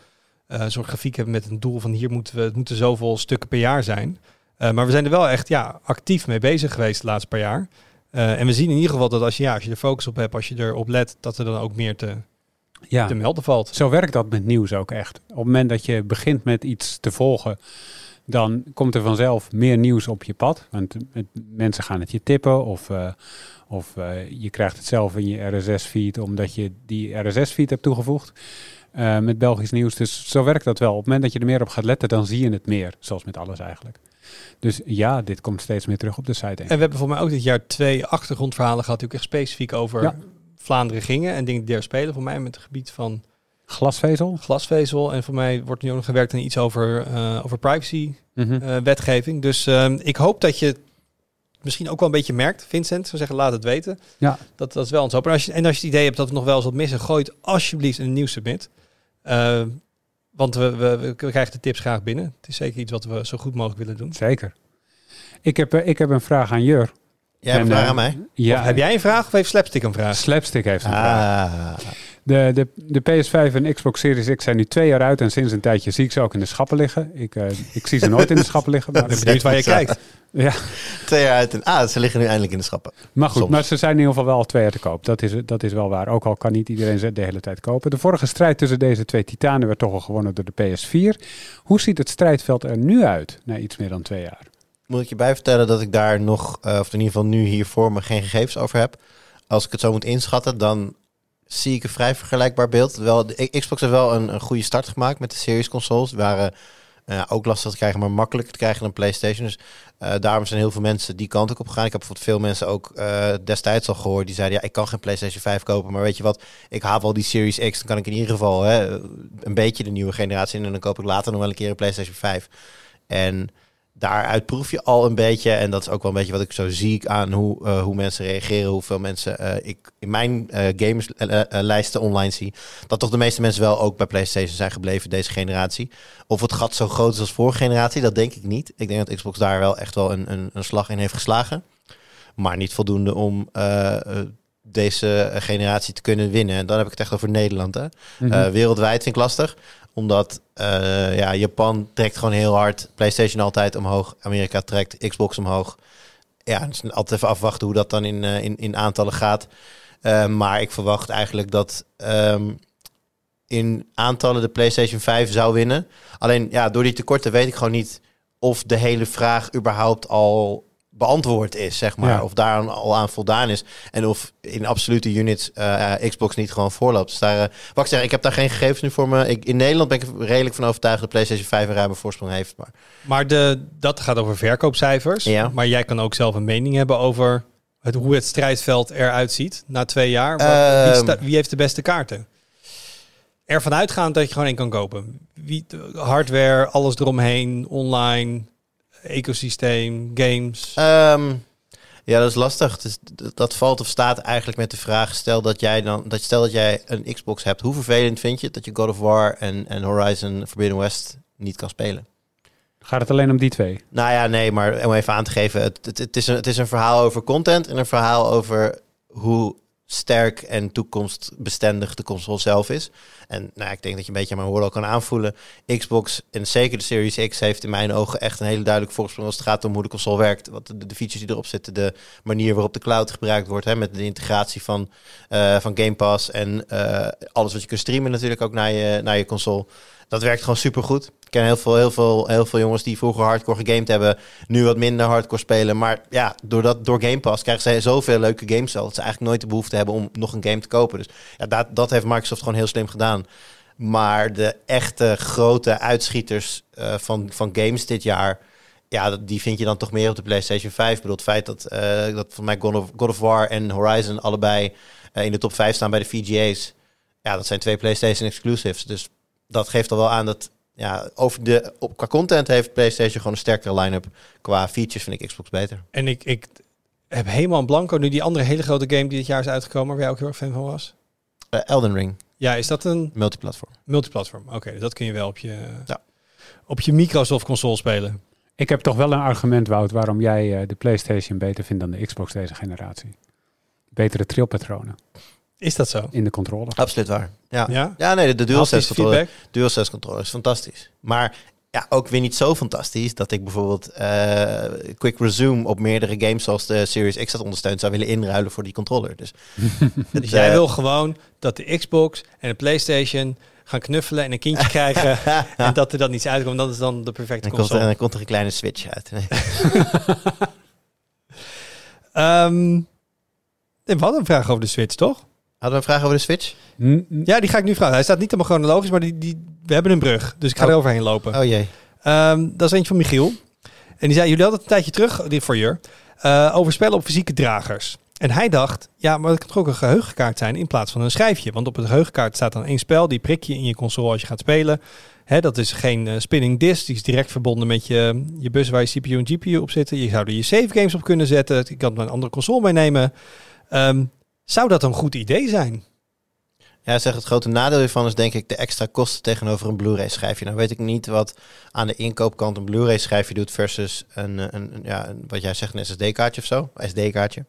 eh soort grafiek hebben met een doel van hier moeten we, moeten zoveel stukken per jaar zijn. Eh, maar we zijn er wel echt ja, actief mee bezig geweest de laatste paar jaar. Eh, en we zien in ieder geval dat als je, ja, als je er focus op hebt, als je erop let, dat er dan ook meer te, Ja. te melden valt. Zo werkt dat met nieuws ook echt. Op het moment dat je begint met iets te volgen, dan komt er vanzelf meer nieuws op je pad. Want het- mensen gaan het je tippen of, eh, of eh, je krijgt het zelf in je RSS-feed omdat je die RSS-feed hebt toegevoegd eh, met Belgisch nieuws. Dus zo werkt dat wel. Op het moment dat je er meer op gaat letten, dan zie je het meer. Zoals met alles eigenlijk. Dus ja, dit komt steeds meer terug op de site. denk. En we hebben voor mij ook dit jaar twee achtergrondverhalen gehad, ook echt specifiek over Ja. Vlaanderen gingen en dingen daar spelen. Voor mij met het gebied van Glasvezel. glasvezel. En voor mij wordt nu ook nog gewerkt aan iets over, eh, over privacy Mhm. eh, wetgeving. Dus ehm, ik hoop dat je misschien ook wel een beetje merkt, Vincent. Zou zeggen, laat het weten. Ja. Dat, dat is wel ons hoop. En als, je, en als je het idee hebt dat we nog wel eens wat missen, gooi het alsjeblieft in een nieuw submit. Eh, want we, we, we krijgen de tips graag binnen. Het is zeker iets wat we zo goed mogelijk willen doen. Zeker. Ik heb, eh, ik heb een vraag aan Jur. Jij hebt En, een vraag eh, aan mij? Ja, Of heb jij een vraag of heeft Slapstick een vraag? Slapstick heeft een vraag. Ah, De, de, de PS5 en Xbox Series X zijn nu twee jaar uit en sinds een tijdje zie ik ze ook in de schappen liggen. Ik, eh, ik zie ze nooit in de schappen liggen. Maar, Ik ben benieuwd waar je kijkt. ja. twee jaar uit en ah, ze liggen nu eindelijk in de schappen. maar goed, Soms. maar ze zijn in ieder geval wel al twee jaar te koop. Dat is, dat is wel waar. Ook al kan niet iedereen ze de hele tijd kopen. De vorige strijd tussen deze twee titanen werd toch al gewonnen door de PS4. Hoe ziet het strijdveld er nu uit na iets meer dan twee jaar? Moet ik je bij vertellen dat ik daar nog, eh, of in ieder geval nu hier voor me, geen gegevens over heb. Als ik het zo moet inschatten, dan zie ik een vrij vergelijkbaar beeld. Wel, de Xbox heeft wel een, een goede start gemaakt met de series consoles. Die waren eh, ook lastig te krijgen, maar makkelijker te krijgen dan PlayStation. Dus eh, daarom zijn heel veel mensen die kant ook op gegaan. Ik heb bijvoorbeeld veel mensen ook destijds al gehoord die zeiden: ja, ik kan geen PlayStation 5 kopen, maar weet je wat? Ik haal wel die Series X, dan kan ik in ieder geval hè, een beetje de nieuwe generatie in en dan koop ik later nog wel een keer een PlayStation 5. En daaruit proef je al een beetje, en dat is ook wel een beetje wat ik zo zie aan hoe, eh, hoe mensen reageren, hoeveel mensen eh, ik in mijn eh gamerslijsten online zie, dat toch de meeste mensen wel ook bij PlayStation zijn gebleven deze generatie. Of het gat zo groot is als vorige generatie, dat denk ik niet. Ik denk dat Xbox daar wel echt wel een, een, een slag in heeft geslagen. Maar niet voldoende om deze generatie te kunnen winnen. En dan heb ik het echt over Nederland. Hè? Mhm. Wereldwijd vind ik lastig. Omdat eh, ja, Japan trekt gewoon heel hard. PlayStation altijd omhoog. Amerika trekt Xbox omhoog. Ja, altijd even afwachten hoe dat dan in, eh, in, in aantallen gaat. Eh, maar ik verwacht eigenlijk dat ehm, in aantallen de PlayStation 5 zou winnen. Alleen ja, door die tekorten weet ik gewoon niet of de hele vraag überhaupt al beantwoord is, zeg maar. Ja. Of daar al aan voldaan is. En of in absolute units eh, Xbox niet gewoon voorloopt. Dus daar, eh, wat ik zeg, ik heb daar geen gegevens nu voor me. Ik, in Nederland ben ik redelijk van overtuigd dat PlayStation 5 een ruime voorsprong heeft. Maar Maar de, dat gaat over verkoopcijfers. Ja. Maar jij kan ook zelf een mening hebben over het, hoe het strijdveld eruit ziet na twee jaar. Wie, Ehm. sta- wie heeft de beste kaarten? Ervan uitgaand dat je gewoon één kan kopen. Wie, hardware, alles eromheen, online, ecosysteem, games. Ehm, Ja, dat is lastig. Dus dat valt of staat eigenlijk met de vraag: stel dat jij dan, dat stel dat jij een Xbox hebt, hoe vervelend vind je het dat je God of War en, en Horizon Forbidden West niet kan spelen? Gaat het alleen om die twee? Nou ja, nee, maar om even aan te geven, het, het, het, is, een, het is een verhaal over content en een verhaal over hoe sterk en toekomstbestendig de console zelf is. En nou, ik denk dat je een beetje aan mijn woorden al kan aanvoelen. Xbox en zeker de Series X heeft in mijn ogen echt een hele duidelijke voorsprong als het gaat om hoe de console werkt. Wat de, de features die erop zitten, de manier waarop de cloud gebruikt wordt, hè, met de integratie van, eh, van Game Pass en eh, alles wat je kunt streamen natuurlijk ook naar je, naar je console. Dat werkt gewoon supergoed. Ik ken heel veel, heel, veel, heel veel jongens die vroeger hardcore gegamed hebben, nu wat minder hardcore spelen. Maar ja, doordat, door Game Pass krijgen ze zoveel leuke games al, dat ze eigenlijk nooit de behoefte hebben om nog een game te kopen. Dus ja, dat, dat heeft Microsoft gewoon heel slim gedaan. Maar de echte grote uitschieters eh, van, van games dit jaar, ja, die vind je dan toch meer op de PlayStation 5. Ik bedoel, het feit dat, eh dat voor mij God of, God of War en Horizon allebei eh, in de top 5 staan bij de VGA's. Ja, dat zijn twee PlayStation exclusives. Dus dat geeft al wel aan dat ja, over de, op, qua content heeft PlayStation gewoon een sterkere line-up. Qua features vind ik Xbox beter. En ik, ik heb helemaal blanco nu die andere hele grote game die dit jaar is uitgekomen, waar jij ook heel erg fan van was. Eh, Elden Ring, Ja, is dat een multiplatform. multiplatform? Oké, dus dat kun je wel op je, Ja. op je Microsoft console spelen. Ik heb toch wel een argument, Wout, waarom jij eh, de PlayStation beter vindt dan de Xbox deze generatie. Betere trilpatronen Is dat zo? in de controller. Absoluut waar. Ja, Ja? ja nee, de, de DualSense controller? DualSense controller is fantastisch. Maar ja, ook weer niet zo fantastisch dat ik bijvoorbeeld eh, Quick Resume op meerdere games zoals de Series X dat ondersteunt zou willen inruilen voor die controller. Dus, <laughs> het, Dus jij eh, wil gewoon dat de Xbox en de PlayStation gaan knuffelen en een kindje <laughs> krijgen en dat er dan iets uitkomt. Dat is dan de perfecte er, console. dan komt er een kleine switch uit. Nee. <laughs> Ehm, we hadden een vraag over de Switch, toch? Hadden we een vraag over de switch? Ja, die ga ik nu vragen. Hij staat niet helemaal chronologisch, maar die, die, we hebben een brug. Dus ik ga Oh. er overheen lopen. Oh jee. Ehm, dat is eentje van Michiel. En die zei, jullie hadden het een tijdje terug, dit voor je, eh, over spellen op fysieke dragers. En hij dacht, ja, maar dat kan toch ook een geheugenkaart zijn in plaats van een schijfje. Want op een geheugenkaart staat dan één spel, die prik je in je console als je gaat spelen. Hè, dat is geen eh, spinning disk, die is direct verbonden met je, je bus waar je CPU en GPU op zitten. Je zou er je save games op kunnen zetten, je kan er een andere console meenemen. Ehm, zou dat een goed idee zijn? Ja, zeg het grote nadeel hiervan is denk ik de extra kosten tegenover een Blu-ray schijfje. Nou weet ik niet wat aan de inkoopkant een Blu-ray schijfje doet versus een, eh, een, een- ja, een- wat jij zegt, een SSD-kaartje of zo. SD-kaartje.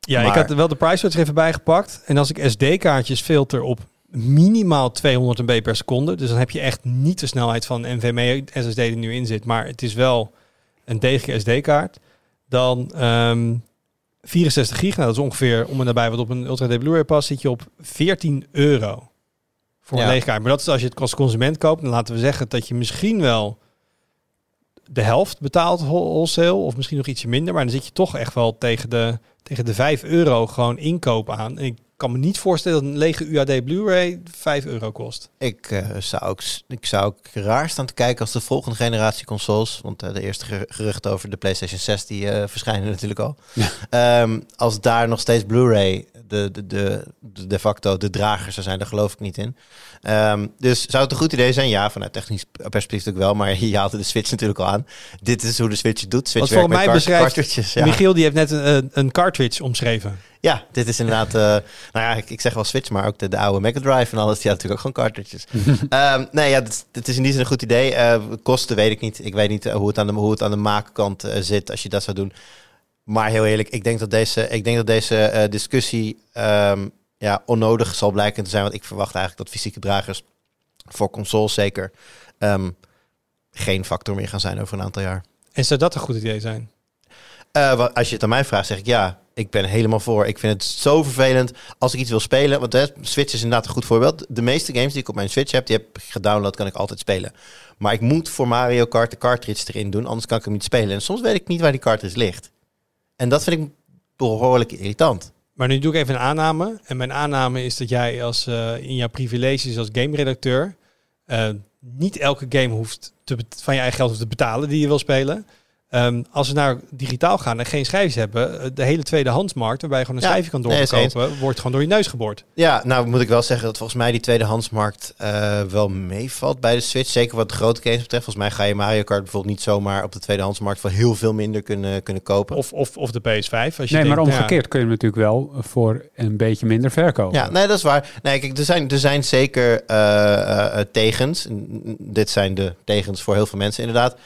Ja, ik had wel de price er even bijgepakt. En als ik SD-kaartjes filter op minimaal 200 MB per seconde, dus dan heb je echt niet de snelheid van NVMe SSD die nu in zit, maar het is wel een degelijke SD-kaart, dan ehm 64 gig, nou dat is ongeveer om en nabij wat op een Ultra HD Blu-ray past, zit je op 14 euro voor Ja. een leegkaart. Maar dat is als je het als consument koopt, dan laten we zeggen dat je misschien wel de helft betaalt whol- wholesale, of misschien nog ietsje minder, maar dan zit je toch echt wel tegen de, tegen de 5 euro gewoon inkoop aan. En ik kan me niet voorstellen dat een lege UAD Blu-ray 5 euro kost. Ik, eh, zou ook, ik zou ook raar staan te kijken als de volgende generatie consoles, want eh, de eerste ger- geruchten over de PlayStation 6 die eh, verschijnen natuurlijk al. Ja. Ehm, als daar nog steeds Blu-ray de, de, de, de, facto de drager zou zijn, daar geloof ik niet in. Ehm, dus zou het een goed idee zijn? Ja, vanuit technisch perspectief natuurlijk wel, maar <laughs> je haalde de Switch natuurlijk al aan. Dit is hoe de Switch het doet. Switch Wat volgens mij met beschrijft. Ja. Michiel die heeft net een, een- cartridge omschreven. Ja, dit is inderdaad, eh, nou ja, ik, ik zeg wel Switch, maar ook de, de oude Mega Drive en alles, die had natuurlijk ook gewoon cartridges. <laughs> Ehm, nee, ja, dit, dit is in die zin een goed idee. Eh, kosten weet ik niet. Ik weet niet eh, hoe, het aan de, hoe het aan de maakkant zit als je dat zou doen. Maar heel eerlijk, ik denk dat deze, ik denk dat deze eh, discussie ehm, ja, onnodig zal blijken te zijn. Want ik verwacht eigenlijk dat fysieke dragers voor consoles zeker ehm, geen factor meer gaan zijn over een aantal jaar. En zou dat een goed idee zijn? Eh, als je het aan mij vraagt, zeg ik ja. Ik ben helemaal voor. Ik vind het zo vervelend als ik iets wil spelen. Want de Switch is inderdaad een goed voorbeeld. De meeste games die ik op mijn Switch heb, die heb ik gedownload, kan ik altijd spelen. Maar ik moet voor Mario Kart de cartridge erin doen, anders kan ik hem niet spelen. En soms weet ik niet waar die cartridge ligt. En dat vind ik behoorlijk irritant. Maar nu doe ik even een aanname. En mijn aanname is dat jij als, eh, in jouw privileges als game-redacteur... eh, niet elke game hoeft te van je eigen geld hoeft te betalen die je wil spelen. Ehm, als we naar digitaal gaan en geen schijfjes hebben, eh, de hele tweedehandsmarkt, waarbij je gewoon een Ja, schijfje kan nee, doorkopen, wordt gewoon door je neus geboord. Ja, nou moet ik wel zeggen dat volgens mij die tweedehandsmarkt eh wel meevalt bij de Switch. Zeker wat de grote games betreft. Volgens mij ga je Mario Kart bijvoorbeeld niet zomaar op de tweedehandsmarkt voor heel veel minder kunnen, kunnen kopen. Of, of, of de PS5. Als je Nee, denkt, maar nou ja, omgekeerd kun je hem natuurlijk wel voor een beetje minder verkopen. Ja, nee, dat is waar. Nee, kijk, er zijn, er zijn zeker eh, tegens. N- Dit zijn de tegens voor heel veel mensen inderdaad.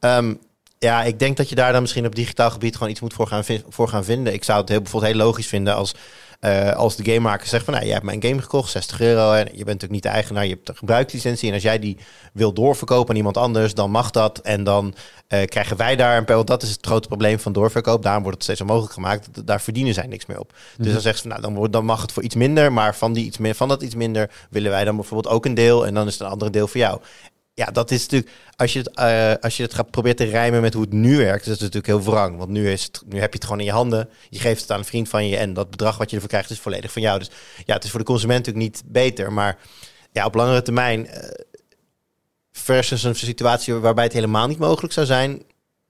Ehm, ja, ik denk dat je daar dan misschien op digitaal gebied gewoon iets moet voor gaan, voor gaan vinden. Ik zou het heel, bijvoorbeeld heel logisch vinden als, eh, als de gamemaker zegt van... Nou, jij hebt mijn game gekocht, 60 euro. En je bent natuurlijk niet de eigenaar, je hebt een gebruikslicentie. En als jij die wil doorverkopen aan iemand anders, dan mag dat. En dan eh, krijgen wij daar een want Dat is het grote probleem van doorverkoop. Daarom wordt het steeds onmogelijk gemaakt. Daar verdienen zij niks meer op. Dus dan zegt ze, van, nou, dan, wordt, dan mag het voor iets minder. Maar van, die iets meer, van dat iets minder willen wij dan bijvoorbeeld ook een deel. En dan is het een andere deel voor jou. Ja, dat is natuurlijk, als je het, eh, als je het gaat proberen te rijmen met hoe het nu werkt, is het natuurlijk heel wrang. Want nu, is het, nu heb je het gewoon in je handen. Je geeft het aan een vriend van je en dat bedrag wat je ervoor krijgt is volledig van jou. Dus ja, het is voor de consument natuurlijk niet beter. Maar ja, op langere termijn, eh, versus een situatie waarbij het helemaal niet mogelijk zou zijn,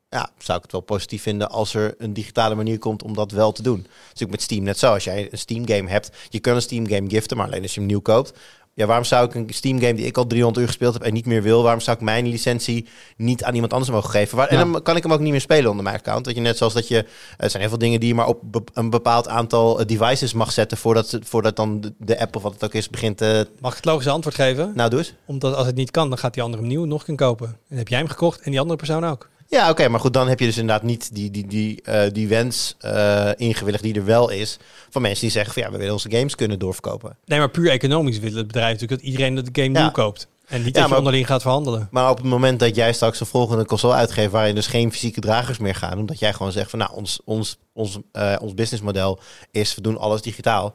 ja, zou ik het wel positief vinden als er een digitale manier komt om dat wel te doen. Natuurlijk met Steam net zo. Als jij een Steam game hebt, je kan een Steam game giften, maar alleen als je hem nieuw koopt. Ja, waarom zou ik een Steam game die ik al 300 uur gespeeld heb en niet meer wil, waarom zou ik mijn licentie niet aan iemand anders mogen geven? Waar, Ja. En dan kan ik hem ook niet meer spelen onder mijn account. Dat je net zoals dat je, er zijn heel veel dingen die je maar op be- een bepaald aantal eh, devices mag zetten voordat, voordat dan de, de app of wat het ook is begint te... Mag ik het logische antwoord geven? Nou, doe eens. Omdat als het niet kan, dan gaat die andere hem nieuw nog kunnen kopen. En dan heb jij hem gekocht en die andere persoon ook. Ja, oké, maar goed, dan heb je dus inderdaad niet die, die, die, eh, die wens eh, ingewilligd die er wel is van mensen die zeggen van ja, we willen onze games kunnen doorverkopen. Nee, maar puur economisch wil het bedrijf natuurlijk dat iedereen de game Ja. nieuw koopt. En niet Ja, dat je onderling gaat verhandelen. Maar op het moment dat jij straks een volgende console uitgeeft waarin dus geen fysieke dragers meer gaan, omdat jij gewoon zegt van nou, ons, ons, ons, eh, ons businessmodel is we doen alles digitaal.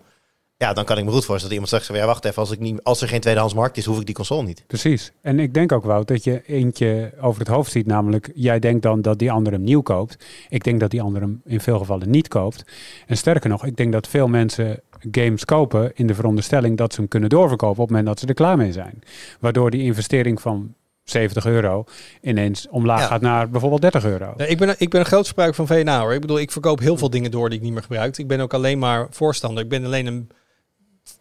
Ja, dan kan ik me goed voorstellen dat iemand zegt van ja, wacht even, als, ik niet, als er geen tweedehands markt is, hoef ik die console niet. Precies. En ik denk ook, Wout, dat je eentje over het hoofd ziet. Namelijk, jij denkt dan dat die ander hem nieuw koopt. Ik denk dat die ander hem in veel gevallen niet koopt. En sterker nog, ik denk dat veel mensen games kopen in de veronderstelling dat ze hem kunnen doorverkopen op het moment dat ze er klaar mee zijn. Waardoor die investering van 70 euro ineens omlaag Ja. gaat naar bijvoorbeeld 30 euro. Nee, ik, ben, ik ben een groot gebruiker van VNA hoor. Ik bedoel, ik verkoop heel veel dingen door die ik niet meer gebruik. Ik ben ook alleen maar voorstander. Ik ben alleen een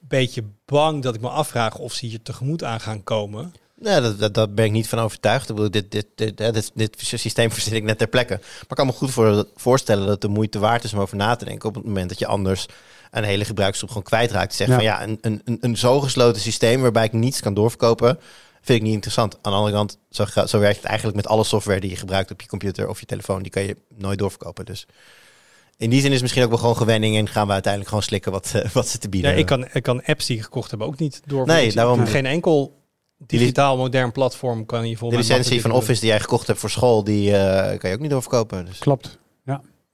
beetje bang dat ik me afvraag of ze hier tegemoet aan gaan komen. Nee, dat, dat, daar ben ik niet van overtuigd. Ik bedoel, dit, dit, dit, hè, dit, dit systeem <laughs> verzin ik net ter plekke. Maar ik kan me goed voor, voorstellen dat het de moeite waard is om over na te denken op het moment dat je anders een hele gebruiksgroep gewoon kwijtraakt. Zeg Ja. van ja, een, een, een, een zo gesloten systeem waarbij ik niets kan doorverkopen, vind ik niet interessant. Aan de andere kant, zo, zo werkt het eigenlijk met alle software die je gebruikt op je computer of je telefoon. Die kan je nooit doorverkopen. Dus in die zin is het misschien ook wel gewoon gewenning en gaan we uiteindelijk gewoon slikken wat, eh, wat ze te bieden Ja, ik, hebben. kan, ik kan apps die ik gekocht heb ook niet door. Nee, daarom- Geen enkel digitaal modern platform kan je De volgens mij licentie van Office die jij gekocht hebt voor school, die eh, kan je ook niet doorverkopen. Dus. Klopt.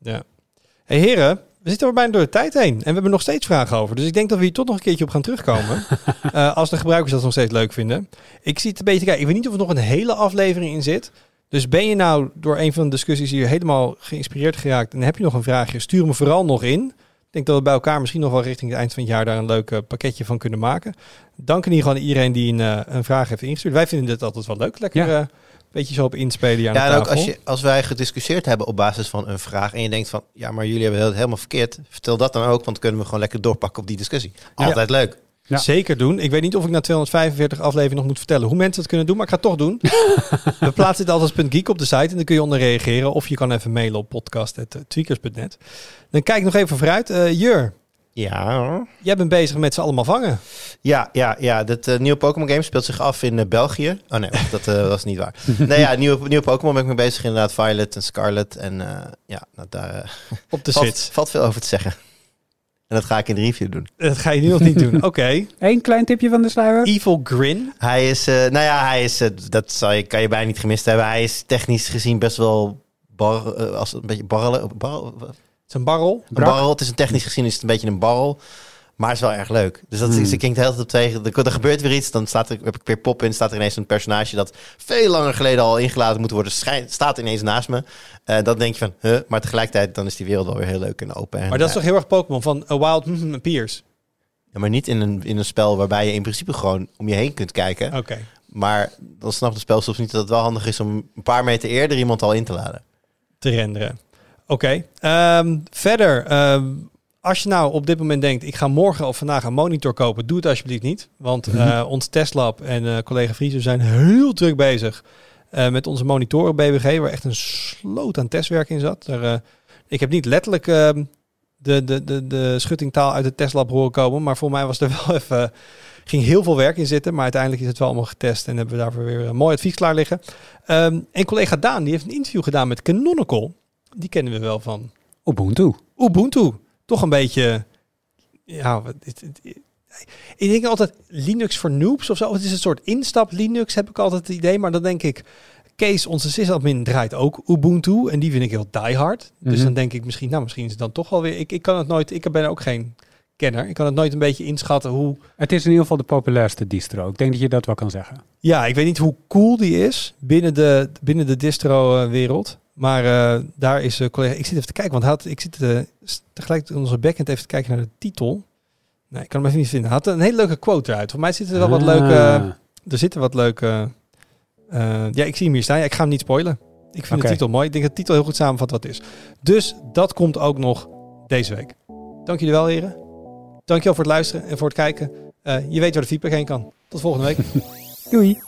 Ja. Hey heren, we zitten er bijna door de tijd heen. En we hebben nog steeds vragen over. Dus ik denk dat we hier toch nog een keertje op gaan terugkomen. <laughs> Eh, als de gebruikers dat nog steeds leuk vinden. Ik zie het een beetje kijken. Ik weet niet of er nog een hele aflevering in zit. Dus ben je nou door een van de discussies hier helemaal geïnspireerd geraakt... en heb je nog een vraagje, stuur me vooral nog in. Ik denk dat we bij elkaar misschien nog wel richting het eind van het jaar... daar een leuk eh, pakketje van kunnen maken. Dank in ieder geval aan iedereen die een, eh, een vraag heeft ingestuurd. Wij vinden dit altijd wel leuk. Lekker Ja. eh, een beetje zo op inspelen Ja, de en ook als, je, als wij gediscussieerd hebben op basis van een vraag en je denkt van, ja, maar jullie hebben het helemaal verkeerd, vertel dat dan ook, want dan kunnen we gewoon lekker doorpakken op die discussie. Altijd leuk. Ja. Zeker doen. Ik weet niet of ik na 245 afleveringen nog moet vertellen hoe mensen het kunnen doen, maar ik ga het toch doen. <laughs> We plaatsen dit altijd als .geek op de site en dan kun je onder reageren. Of je kan even mailen op podcast.tweakers.net. Dan kijk ik nog even vooruit. Eh Jur, Ja, jij bent bezig met ze allemaal vangen. ja, ja, ja. Dit eh, nieuwe Pokémon game speelt zich af in eh, België. Oh nee, <laughs> dat was niet waar. <laughs> Nee, ja, nieuwe, nieuwe Pokémon ben ik mee bezig inderdaad. Violet en Scarlet. En eh, ja, nou, daar Op de valt veel over te zeggen. En dat ga ik in de review doen. Dat ga je nu nog niet doen. <laughs> Oké. Eén klein tipje van de sluier. Evil Grin. Hij is, eh, nou ja, hij is, eh, dat zal je, kan je bijna niet gemist hebben. Hij is technisch gezien best wel bar, eh, als een beetje barrelen. barrel- Het is een barrel. Een barrel, het is een technisch gezien is het een beetje een barrel. Maar het is wel erg leuk. Dus dat is, Hmm. ze klinkt de tijd op tegen. Er, er gebeurt weer iets. Dan staat er, heb ik weer pop in. Staat er ineens een personage dat veel langer geleden al ingeladen moet worden. Schijnt, staat ineens naast me. Eh dan denk je van, huh? Maar tegelijkertijd dan is die wereld wel weer heel leuk en open. En, Maar dat is ja, toch heel erg Pokémon van A Wild mm, Appears. ja, maar niet in een, in een spel waarbij je in principe gewoon om je heen kunt kijken. Oké. Maar dan snapt het spel soms niet dat het wel handig is om een paar meter eerder iemand al in te laden. te renderen. Oké. ehm, verder, ehm, als je nou op dit moment denkt, ik ga morgen of vandaag een monitor kopen, doe het alsjeblieft niet. Want Mhm. eh, ons testlab en eh, collega Vriezer zijn heel druk bezig eh, met onze monitoren BBG, waar echt een sloot aan testwerk in zat. Daar, ik heb niet letterlijk ehm, de, de, de, de schuttingtaal uit het testlab horen komen, maar voor mij was er <laughs> wel even, ging heel veel werk in zitten. Maar uiteindelijk is het wel allemaal getest en hebben we daarvoor weer een mooi advies klaar liggen. Ehm, en collega Daan, die heeft een interview gedaan met Canonical. Die kennen we wel van Ubuntu. Ubuntu. Toch een beetje. Ja, ik denk altijd Linux voor noobs of zo. Het is een soort instap Linux, heb ik altijd het idee. Maar dan denk ik, Kees, onze sysadmin, draait ook Ubuntu. En die vind ik heel diehard. Dus Mhm. dan denk ik misschien, nou, misschien is het dan toch wel weer. Ik, ik kan het nooit, ik ben ook geen kenner. Ik kan het nooit een beetje inschatten hoe. Het is in ieder geval de populairste distro. Ik denk dat je dat wel kan zeggen. Ja, ik weet niet hoe cool die is binnen de, binnen de distro-wereld. Maar eh, daar is uh, collega. Ik zit even te kijken, want had, ik zit uh, tegelijk in onze backend even te kijken naar de titel. Nee, ik kan hem even niet vinden. Hij had een hele leuke quote eruit. Voor mij zitten er wel wat Ah. leuke. Er zitten wat leuke. Uh, ja, ik zie hem hier staan. Ja, ik ga hem niet spoilen. Ik vind de titel mooi. Ik denk dat de titel heel goed samenvat wat het is. Dus dat komt ook nog deze week. Dank jullie wel, heren. Dankjewel voor het luisteren en voor het kijken. Uh, je weet waar de feedback heen kan. Tot volgende week. <laughs> Doei.